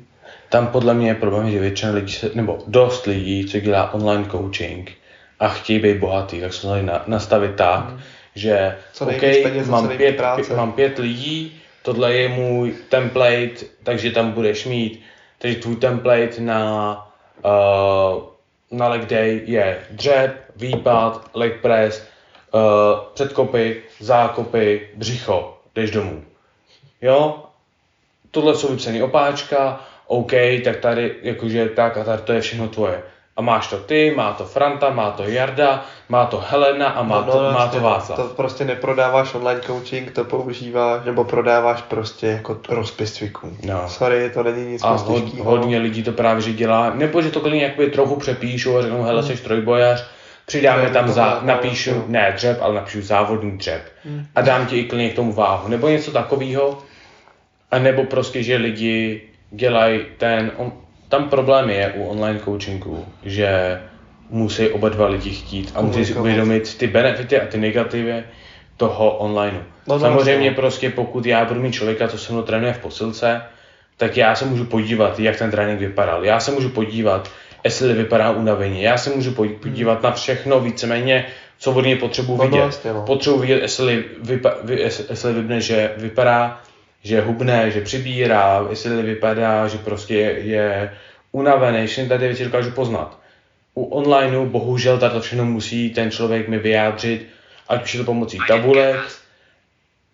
Tam podle mě je problém, že většina lidí, se, nebo dost lidí, co dělá online coaching a chtějí být bohatý, tak se na, nastavit tak, hmm. Že co OK, peněz, mám, pět, pět, mám pět lidí, tohle je můj template, takže tam budeš mít, takže tvůj template na, uh, na leg day je dřep, výpad, leg press, uh, předkopy, zákopy, břicho, jdeš domů. Jo, tohle jsou vypsané opáčka, OK, tak tady jakože tak a tady to je všechno tvoje. A máš to ty, má to Franta, má to Jarda, má to Helena a má, no, to, no, má to Václav. To prostě neprodáváš online coaching, to používáš, nebo prodáváš prostě jako rozpis cviků. No. Sorry, to není nic A hod, hodně lidí to právě že dělá, nebo že to klidně jakoby trochu přepíšu a řeknu, hele, hmm. jsi trojbojař, přidáme tam, za, napíšu, no. ne dřep, ale napíšu závodní dřep. Hmm. A dám ti i klidně k tomu váhu, nebo něco takového. A nebo prostě, že lidi dělají ten, on, tam problém je u online coachingu, že musí oba dva lidi chtít a musí si uvědomit ty benefity a ty negativy toho online. No, Samozřejmě no. prostě pokud já budu mít člověka, co se mnou trénuje v posilce, tak já se můžu podívat, jak ten trénink vypadal. Já se můžu podívat, jestli vypadá unaveně. Já se můžu podívat na všechno víceméně, co od něj potřebuji no, vidět. Vlastně, no. Potřebuji vidět, jestli, vypa, jestli vybne, že vypadá že je hubné, že přibírá, jestli vypadá, že prostě je, unavený, všechny tady věci dokážu poznat. U onlineu bohužel tato všechno musí ten člověk mi vyjádřit, ať už je to pomocí tabulek,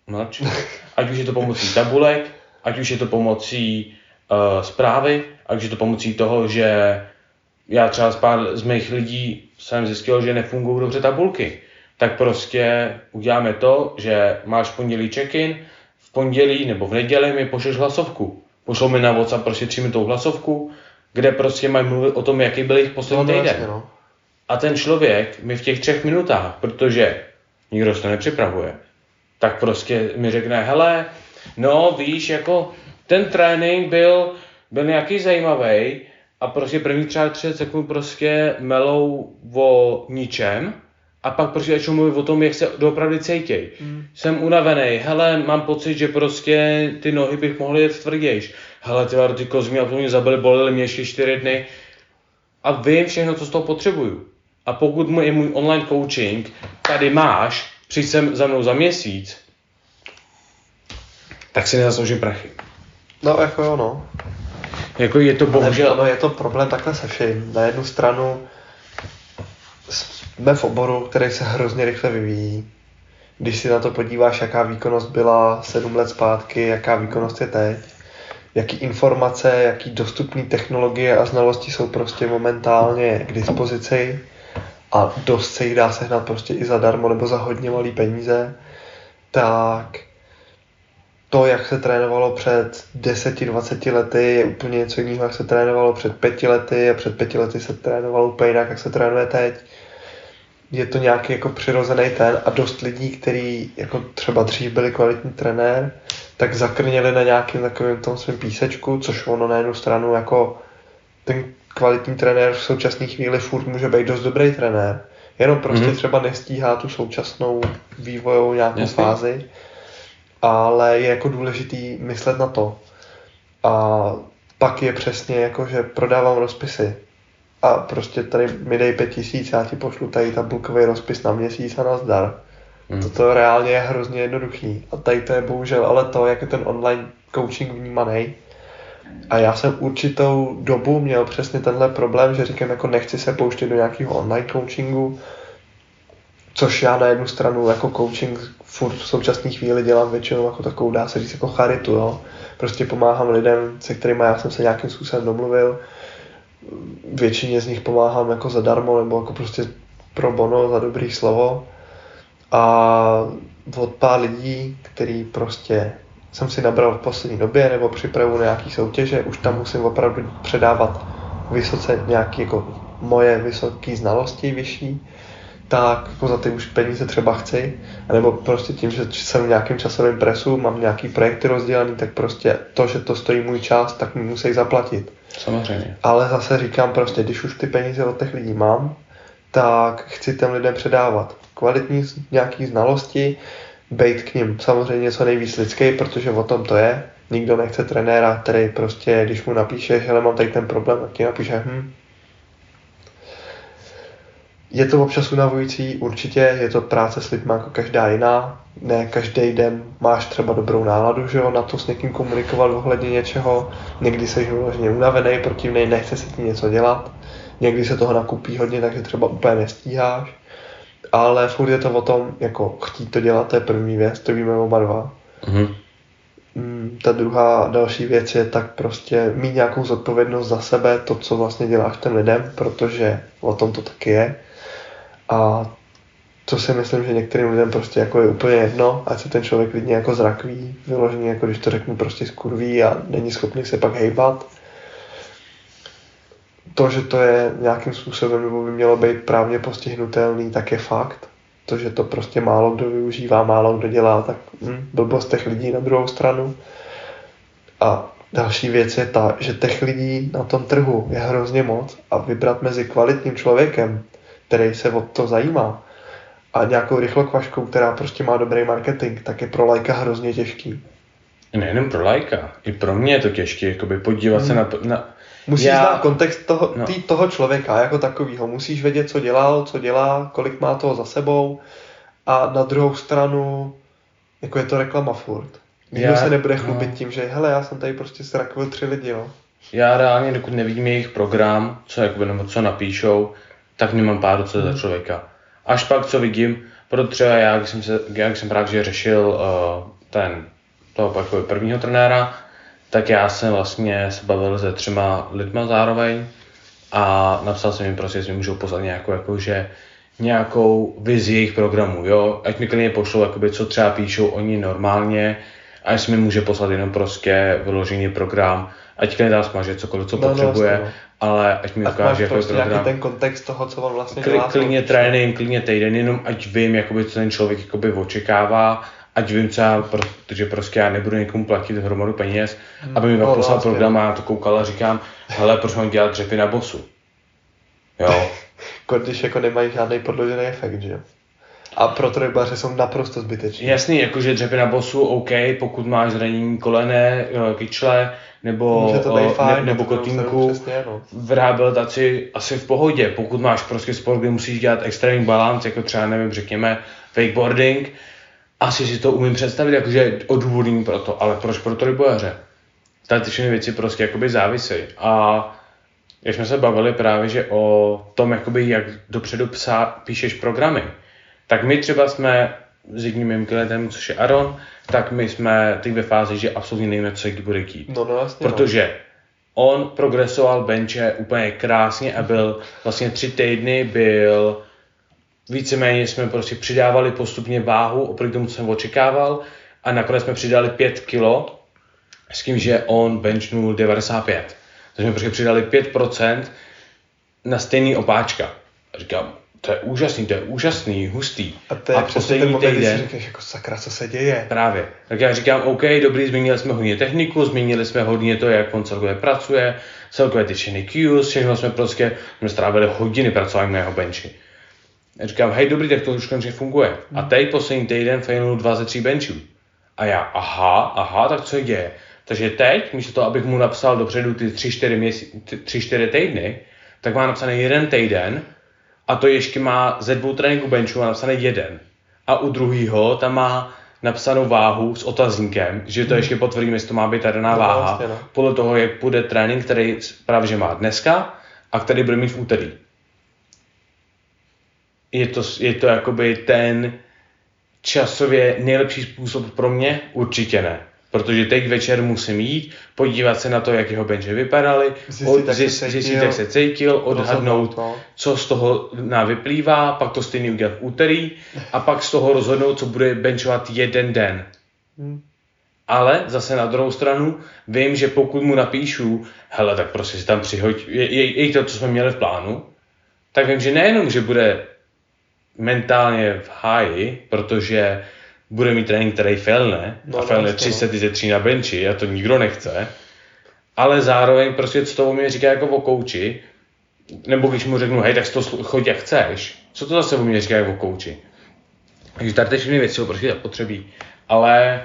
mlč, ať už je to pomocí tabulek, ať už je to pomocí uh, zprávy, ať už je to pomocí toho, že já třeba z pár z mých lidí jsem zjistil, že nefungují dobře tabulky. Tak prostě uděláme to, že máš pondělí check-in, pondělí nebo v neděli mi pošleš hlasovku. Pošlou mi na WhatsApp prostě tři tou hlasovku, kde prostě mají mluvit o tom, jaký byl jejich poslední no, týden. No. A ten člověk mi v těch třech minutách, protože nikdo se to nepřipravuje, tak prostě mi řekne, hele, no víš, jako ten trénink byl, byl nějaký zajímavý a prostě první třeba 30 sekund prostě melou o ničem a pak prostě začnu mluvit o tom, jak se doopravdy cítěj. Mm. Jsem unavený, hele, mám pocit, že prostě ty nohy bych mohl jet tvrdějš. Hele, ty ty kozmy a to mě zabili, bolely mě ještě čtyři dny. A vím všechno, co z toho potřebuju. A pokud je můj online coaching, tady máš, přijď sem za mnou za měsíc, tak si nezasloužím prachy. No, jako jo, no. Jako je to bohužel... Ale, ano, je to problém takhle se vším. Na jednu stranu jsme v oboru, který se hrozně rychle vyvíjí. Když si na to podíváš, jaká výkonnost byla sedm let zpátky, jaká výkonnost je teď, jaký informace, jaký dostupné technologie a znalosti jsou prostě momentálně k dispozici a dost se jich dá sehnat prostě i zadarmo nebo za hodně malý peníze, tak to, jak se trénovalo před 10-20 lety, je úplně něco jiného, jak se trénovalo před pěti lety a před pěti lety se trénovalo úplně jinak, jak se trénuje teď je to nějaký jako přirozený ten a dost lidí, který jako třeba dřív byli kvalitní trenér, tak zakrněli na nějakým takovém tom svém písečku, což ono na jednu stranu jako ten kvalitní trenér v současné chvíli furt může být dost dobrý trenér. Jenom prostě mm-hmm. třeba nestíhá tu současnou vývojovou nějakou Jasně. fázi, ale je jako důležitý myslet na to. A pak je přesně jako, že prodávám rozpisy a prostě tady mi dej pět tisíc, já ti pošlu tady tabulkový rozpis na měsíc a nazdar. Hmm. Toto reálně je hrozně jednoduchý. A tady to je bohužel ale to, jak je ten online coaching vnímaný. A já jsem určitou dobu měl přesně tenhle problém, že říkám, jako nechci se pouštět do nějakého online coachingu, což já na jednu stranu jako coaching furt v současné chvíli dělám většinou jako takovou, dá se říct, jako charitu, jo. Prostě pomáhám lidem, se kterými já jsem se nějakým způsobem domluvil, většině z nich pomáhám jako zadarmo nebo jako prostě pro bono za dobrý slovo. A od pár lidí, který prostě jsem si nabral v poslední době nebo připravu nějaký soutěže, už tam musím opravdu předávat vysoce nějaký jako moje vysoké znalosti vyšší, tak jako za ty už peníze třeba chci, nebo prostě tím, že jsem v nějakém časovém presu, mám nějaký projekty rozdělený, tak prostě to, že to stojí můj čas, tak mi musí zaplatit. Samozřejmě. Ale zase říkám prostě, když už ty peníze od těch lidí mám, tak chci těm lidem předávat kvalitní nějaký znalosti, být k ním samozřejmě co nejvíc lidský, protože o tom to je. Nikdo nechce trenéra, který prostě, když mu napíše, že mám tady ten problém, tak ti napíše, hm, je to občas unavující, určitě, je to práce s lidmi jako každá jiná. Ne každý den máš třeba dobrou náladu, že jo, na to s někým komunikovat ohledně něčeho. Někdy jsi vyloženě unavený, protivnej, nechce si ti něco dělat. Někdy se toho nakupí hodně, takže třeba úplně nestíháš. Ale furt je to o tom, jako chtít to dělat, to je první věc, to víme oba dva. Mm-hmm. Ta druhá, další věc je tak prostě mít nějakou zodpovědnost za sebe, to, co vlastně děláš těm lidem, protože o tom to taky je a to si myslím, že některým lidem prostě jako je úplně jedno, ať se ten člověk klidně jako zrakví, vyloženě jako když to řeknu prostě skurví a není schopný se pak hejbat. To, že to je nějakým způsobem nebo by mělo být právně postihnutelný, tak je fakt. To, že to prostě málo kdo využívá, málo kdo dělá, tak hm, blbost těch lidí na druhou stranu. A další věc je ta, že těch lidí na tom trhu je hrozně moc a vybrat mezi kvalitním člověkem, který se o to zajímá a nějakou rychlokvaškou, která prostě má dobrý marketing, tak je pro lajka hrozně těžký. Nejenom pro lajka, i pro mě je to těžké, jakoby podívat hmm. se na, na Musíš já... znát kontext toho, no. tý, toho člověka jako takového. Musíš vědět, co dělal, co dělá, kolik má toho za sebou. A na druhou stranu, jako je to reklama furt. Nikdo já, se nebude chlubit no. tím, že hele, já jsem tady prostě zrakvil tři lidi, jo. Já reálně, dokud nevidím jejich program, co, jakoby, nebo co napíšou, tak nemám pár za hmm. člověka. Až pak, co vidím, proto třeba já, když jsem, se, když jsem právě řešil uh, ten, toho jako prvního trenéra, tak já jsem vlastně se bavil se třema lidma zároveň a napsal jsem jim prostě, že mi můžou poslat nějakou, jako, že nějakou vizi jejich programu, jo, ať mi klidně pošlou, jakoby, co třeba píšou oni normálně, a jestli mi může poslat jenom prostě vyložený program, ať klidně dá smažet cokoliv, co no, no potřebuje, no, ale ať mi ukáže jako prostě program. ten kontext toho, co on vlastně Kli, dělá. Klidně trénink, klidně týden, jenom ať vím, jakoby, co ten člověk jakoby očekává, ať vím, co já, protože prostě já nebudu někomu platit hromadu peněz, hmm. aby mi no, poslal vlastně. program a já to koukal a říkám, hele, proč mám dělat dřepy na bosu? Jo. [laughs] Když jako nemají žádný podložený efekt, že jo? A pro trojbaře jsou naprosto zbytečné. Jasný, jakože dřepy na bosu, OK, pokud máš zranění kolene, eh, kyčle, nebo, to o, fajn, ne, nebo kotínku, přesně, no. v rehabilitaci asi v pohodě. Pokud máš prostě sport, kde musíš dělat extrémní balans, jako třeba, nevím, řekněme, wakeboarding, asi si to umím představit, jakože odůvodnění pro to, ale proč pro trojbojaře? Tady ty všechny věci prostě jakoby závisejí. A jak jsme se bavili právě, že o tom, jakoby, jak dopředu psa, píšeš programy, tak my třeba jsme s jedním mým klientem, což je Aaron, tak my jsme teď ve fázi, že absolutně nevíme, co kdy bude chtít. No, no jasně, no. Protože no. on progresoval benče úplně krásně a byl vlastně tři týdny byl víceméně jsme prostě přidávali postupně váhu oproti tomu, co jsem očekával a nakonec jsme přidali 5 kilo s tím, že on benchnul 95. Takže jsme prostě přidali 5% na stejný opáčka. A říkám, to je úžasný, to je úžasný, hustý. A to je a přesně ten moment, týden, si říkáš, jako sakra, co se děje. Právě. Tak já říkám, OK, dobrý, změnili jsme hodně techniku, změnili jsme hodně to, jak on celkově pracuje, celkově ty činy Qs, všechno jsme prostě, jsme strávili hodiny pracování na jeho benchi. Já říkám, hej, dobrý, tak to už konečně funguje. A hmm. teď poslední týden failnul dva ze tří benchů. A já, aha, aha, tak co děje? Takže teď, místo toho, abych mu napsal dopředu ty 3-4 měsí, 3-4 týdny, tak má napsaný jeden týden, a to ještě má ze dvou tréninků benchu má napsaný jeden. A u druhého tam má napsanou váhu s otazníkem, že to hmm. ještě potvrdíme, jestli to má být daná no, váha, vlastně, no. podle toho, jak bude trénink, který právě že má dneska a který bude mít v úterý. Je to, je to jakoby ten časově nejlepší způsob pro mě? Určitě ne protože teď večer musím jít, podívat se na to, jak jeho benže vypadaly, zjistit, jak, se cítil, odhadnout, no. co z toho nám vyplývá, pak to stejný udělat v úterý a pak z toho rozhodnout, co bude benchovat jeden den. Hmm. Ale zase na druhou stranu vím, že pokud mu napíšu, hele, tak prostě si tam přihoď, je, je, je to, co jsme měli v plánu, tak vím, že nejenom, že bude mentálně v háji, protože bude mít trénink, který failne, no, a failne 30 ze 3 na benchi a to nikdo nechce, ale zároveň prostě co to mě říká jako o kouči, nebo když mu řeknu, hej, tak to choď jak chceš, co to zase o mě říká jako o kouči. Takže tady ty všechny věci jsou prostě zapotřebí, ale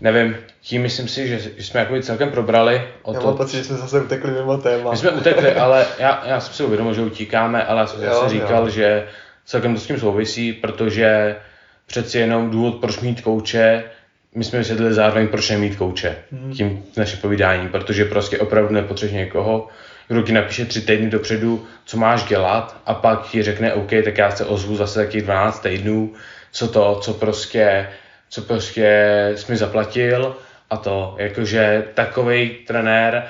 nevím, tím myslím si, že, že jsme jako celkem probrali. O já to, mám pocit, že jsme zase utekli mimo téma. My jsme utekli, ale já, já jsem si uvědomil, že utíkáme, ale já jsem zase říkal, jo. že celkem to s tím souvisí, protože přeci jenom důvod, proč mít kouče, my jsme vysvětlili zároveň, proč nemít kouče hmm. tím naše povídání, protože prostě opravdu nepotřebuješ někoho, kdo ti napíše tři týdny dopředu, co máš dělat a pak ti řekne, OK, tak já se ozvu zase taky 12 týdnů, co to, co prostě, co prostě jsi mi zaplatil a to, jakože takový trenér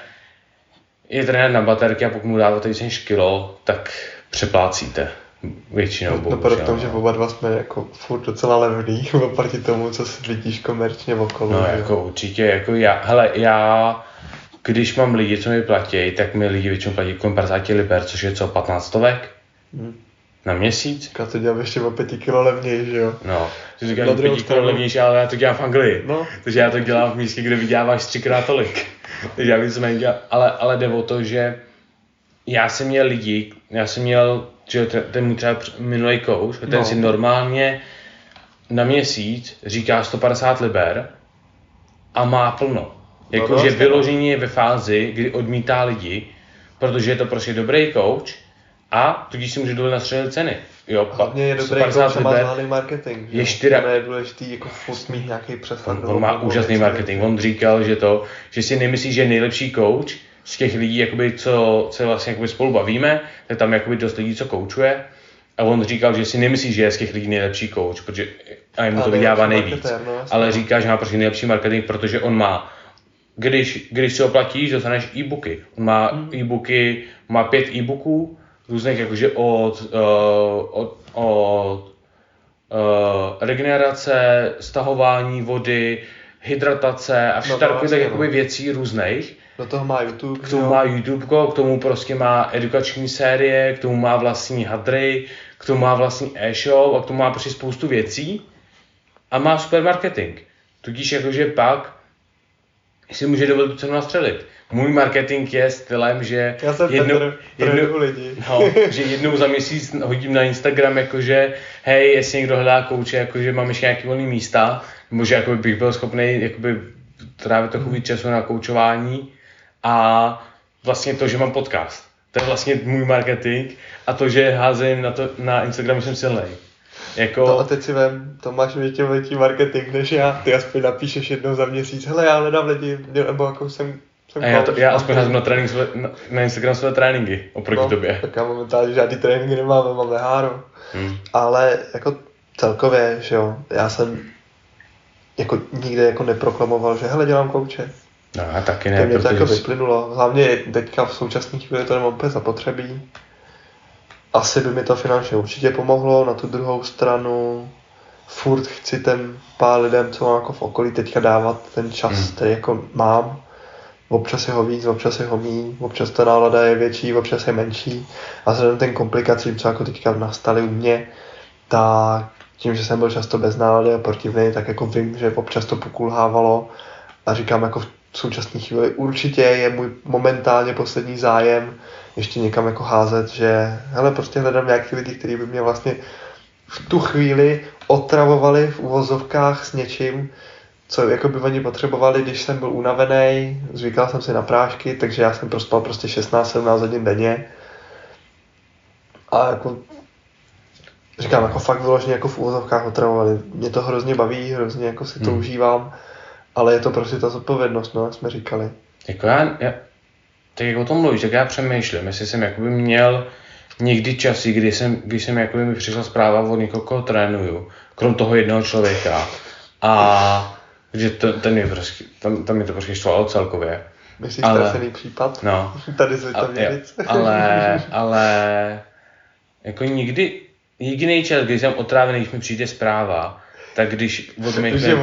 je trenér na baterky a pokud mu dáváte víc než kilo, tak přeplácíte. Většinou, no, bohužel. No, tom, že oba dva jsme jako furt docela levný [laughs] oproti tomu, co si vidíš komerčně okolo. No, jo. jako určitě, jako já, hele, já, když mám lidi, co mi platí, tak mi lidi většinou platí kolem 50 liber, což je co, 15 stovek? Hmm. Na měsíc? Já to dělám ještě o 5 kilo levněji, že jo? No, ty říkáš 5 kilo levnější, ale já to dělám v Anglii. No. Takže já to dělám v místě, kde vyděláváš třikrát tolik. [laughs] Takže já víceméně dělám, ale, ale jde o to, že já jsem měl lidi, já jsem měl že ten můj třeba minulý coach, ten no. si normálně na měsíc říká 150 liber a má plno. Jakože no, vyložení je ve fázi, kdy odmítá lidi, protože je to prostě dobrý coach a tudíž si může dovolit nastřelit ceny. Jo, Hlavně je dobrý coach má zvládný marketing. Je čtyři... To je důležitý jako furt mít nějaký přehled. On, on má úžasný marketing. On říkal, že to, že si nemyslí, že je nejlepší coach, z těch lidí, jakoby, co se vlastně jakoby spolu bavíme, tak tam jakoby dost lidí, co koučuje. A on říkal, že si nemyslí, že je z těch lidí nejlepší coach, protože a jemu to vydělává nejvíc. No, ale říká, že má prostě nejlepší marketing, protože on má když, když si oplatíš, dostaneš e-booky. On má hmm. e-booky, má pět e-booků, různých jakože od, uh, od, od uh, regenerace, stahování vody, hydratace a všechno no, takové no. věcí různých. Do toho má YouTube. K tomu jo. má YouTube, k tomu prostě má edukační série, k tomu má vlastní hadry, k tomu má vlastní e-shop a k tomu má prostě spoustu věcí a má super marketing. Tudíž jakože pak si může dovolit tu cenu nastřelit. Můj marketing je stylem, že Já jsem jednou, jednou, lidi. No, že jednou za měsíc hodím na Instagram, jakože hej, jestli někdo hledá kouče, jakože mám ještě nějaký volný místa, nebo že jakoby bych byl schopný jakoby trávit trochu víc času na koučování, a vlastně to, že mám podcast. To je vlastně můj marketing a to, že házím na, to, na Instagramu jsem silný. Jako... No a teď si vem, to máš větší větší marketing než já. Ty aspoň napíšeš jednou za měsíc, hele já hledám lidi, nebo jako jsem a já, to, já aspoň házím na, trénink své, na, na Instagram své tréninky oproti no, tobě. Tak já momentálně žádný tréninky nemáme, máme háro. Hmm. Ale jako celkově, že jo, já jsem jako nikde jako neproklamoval, že hele dělám kouče. No a taky ne. To mě to jako vyplynulo. Hlavně teďka v současné chvíli to nemám úplně zapotřebí. Asi by mi to finančně určitě pomohlo. Na tu druhou stranu furt chci ten pár lidem, co mám jako v okolí teďka dávat ten čas, hmm. který jako mám. Občas je ho víc, občas je ho míň, občas ta nálada je větší, občas je menší. A vzhledem ten komplikacím, co jako teďka nastaly u mě, tak tím, že jsem byl často bez nálady a protivný, tak jako vím, že občas to pokulhávalo a říkám jako v v současné chvíli určitě je můj momentálně poslední zájem ještě někam jako házet, že hele, prostě hledám nějaký lidi, kteří by mě vlastně v tu chvíli otravovali v uvozovkách s něčím, co jako by oni potřebovali, když jsem byl unavený, zvykal jsem si na prášky, takže já jsem prospal prostě 16-17 hodin denně. A jako říkám, jako fakt vyloženě jako v úvozovkách otravovali. Mě to hrozně baví, hrozně jako si to hmm. užívám ale je to prostě ta zodpovědnost, no, jak jsme říkali. Jako já, já tak jak o tom mluvíš, tak já přemýšlím, jestli jsem jakoby měl někdy časy, kdy jsem, když jsem jakoby mi přišla zpráva od někoho, koho trénuju, krom toho jednoho člověka. A že to, ten je prostě, tam, tam mi to prostě štvalo celkově. Myslíš ale, případ? No. [laughs] Tady z [laughs] ale, ale, jako nikdy, jediný čas, kdy jsem otrávený, když mi přijde zpráva, tak když odmítne,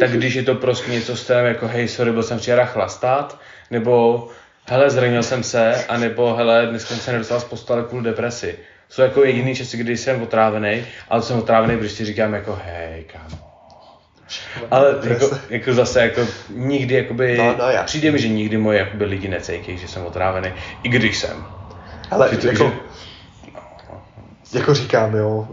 tak když je to prostě něco s tím jako hej, sorry, byl jsem včera chlastat, nebo hele, zranil jsem se, anebo hele, dneska jsem se nedostal z postele kvůli depresi. Jsou jako jediný časy, kdy jsem otrávený, ale jsem otrávený, když si říkám jako hej, kámo. Ale jako, jako, zase jako nikdy jakoby, no, no, já. přijde mi, že nikdy moje jakoby lidi necejkej, že jsem otrávený, i když jsem. Ale to, jako, že, jako říkám, jo,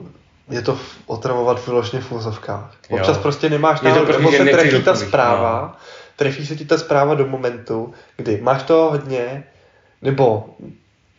je to otravovat vyložně v úzovkách. Občas jo. prostě nemáš náladu, prostě, nebo se trefí ta zpráva, no. trefí se ti ta zpráva do momentu, kdy máš to hodně, nebo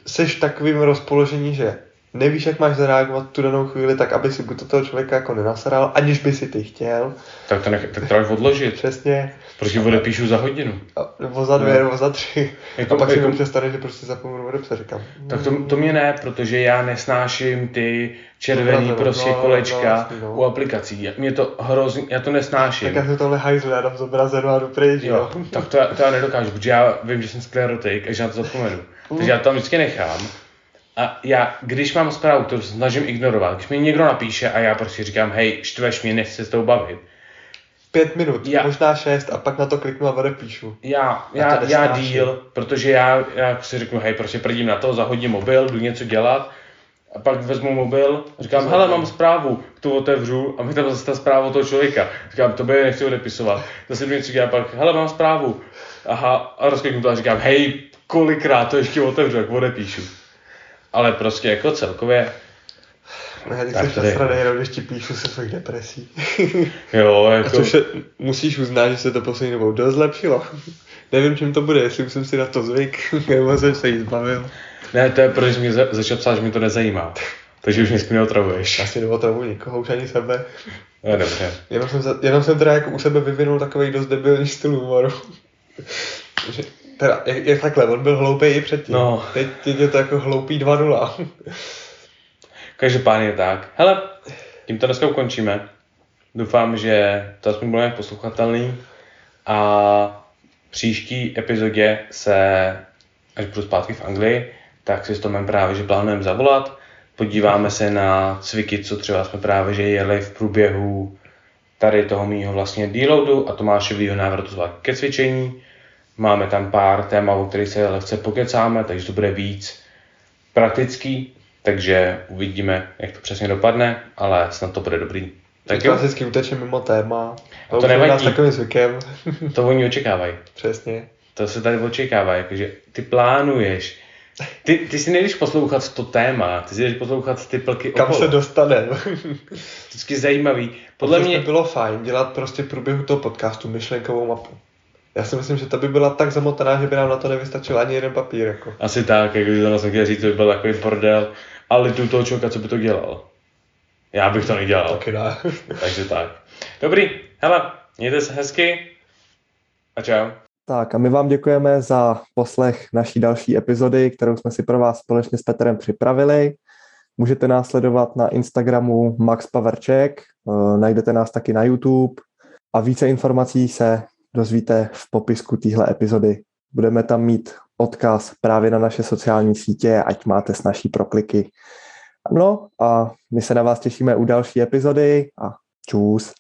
seš v takovým rozpoložení, že nevíš, jak máš zareagovat tu danou chvíli, tak aby si buď to toho člověka jako nenasaral, aniž by si ty chtěl. Tak to, nech, tak to odložit. Přesně. Protože odepíšu za hodinu. A, nebo za dvě, no. nebo za tři. Jako, a pak jako, si stane, že prostě zapomenu odepsat, říkám. Tak to, to mě ne, protože já nesnáším ty červený no, prostě no, kolečka no, no, u aplikací. Mě to hrozně, já to nesnáším. Tak já si tohle hajzlu, já dám zobrazeno a jdu pryč, jo. jo. tak to, to já nedokážu, protože já vím, že jsem sklerotik a že na to zapomenu. Takže já to tam vždycky nechám a já, když mám zprávu, to snažím ignorovat, když mi někdo napíše a já prostě říkám, hej, štveš mě, nechci se s tou bavit. Pět minut, já, možná šest a pak na to kliknu a odepíšu. Já, já, já díl, protože já, já si řeknu, hej, prostě prdím na to, zahodím mobil, jdu něco dělat a pak vezmu mobil, říkám, hele, mám zprávu, tu otevřu a mi tam zase ta zpráva toho člověka. Říkám, to by nechci odepisovat. Zase mi něco říká, pak, hele, mám zprávu. Aha, a rozkliknu to a říkám, hej, kolikrát to ještě otevřu, jak odepíšu ale prostě jako celkově No, já teď jsi tady... nasranej, jenom když ti píšu se svých depresí. [laughs] jo, jako... A což je, musíš uznat, že se to poslední dobou dost zlepšilo. [laughs] Nevím, čím to bude, jestli jsem si na to zvyk, [laughs] nebo jsem se jí zbavil. Ne, to je proč mě začal psát, že mi to nezajímá. Takže už mě neotravuješ. Asi neotravuji nikoho, už ani sebe. No, dobře. Jenom jsem, jenom jsem teda jako u sebe vyvinul takový dost debilní styl humoru. Teda, jak, jak takhle, on byl hloupý i předtím. No. Teď, teď je to jako hloupý 2-0. Každopádně tak. Hele, tím to dneska ukončíme. Doufám, že to aspoň bylo nějak poslouchatelný. A v příští epizodě se, až budu zpátky v Anglii, tak si s Tomem právě, že plánujeme zavolat. Podíváme se na cviky, co třeba jsme právě, že jeli v průběhu tady toho mýho vlastně deloadu a Tomášovýho návratu ke cvičení Máme tam pár témat, o kterých se lehce pokecáme, takže to bude víc praktický, takže uvidíme, jak to přesně dopadne, ale snad to bude dobrý. Tak jo. Klasicky uteče mimo téma. A to nevadí. takovým zvykem. [laughs] to oni očekávají. Přesně. To se tady očekává, jakože ty plánuješ. Ty, ty si nejdeš poslouchat to téma, ty si nejdeš poslouchat ty plky Kam okolo. se dostaneme. Vždycky zajímavý. Podle mě... bylo fajn dělat prostě v průběhu toho podcastu myšlenkovou mapu. Já si myslím, že ta by byla tak zamotaná, že by nám na to nevystačil ani jeden papír. Jako. Asi tak, jak by to jsem chtěl říct, to by byl takový bordel, ale tu toho člověka, co by to dělal. Já bych to nedělal. Taky ne. [laughs] Takže tak. Dobrý, hele, mějte se hezky a čau. Tak a my vám děkujeme za poslech naší další epizody, kterou jsme si pro vás společně s Petrem připravili. Můžete nás sledovat na Instagramu Max Paverček, eh, najdete nás taky na YouTube a více informací se dozvíte v popisku téhle epizody. Budeme tam mít odkaz právě na naše sociální sítě, ať máte s naší prokliky. No a my se na vás těšíme u další epizody a čus.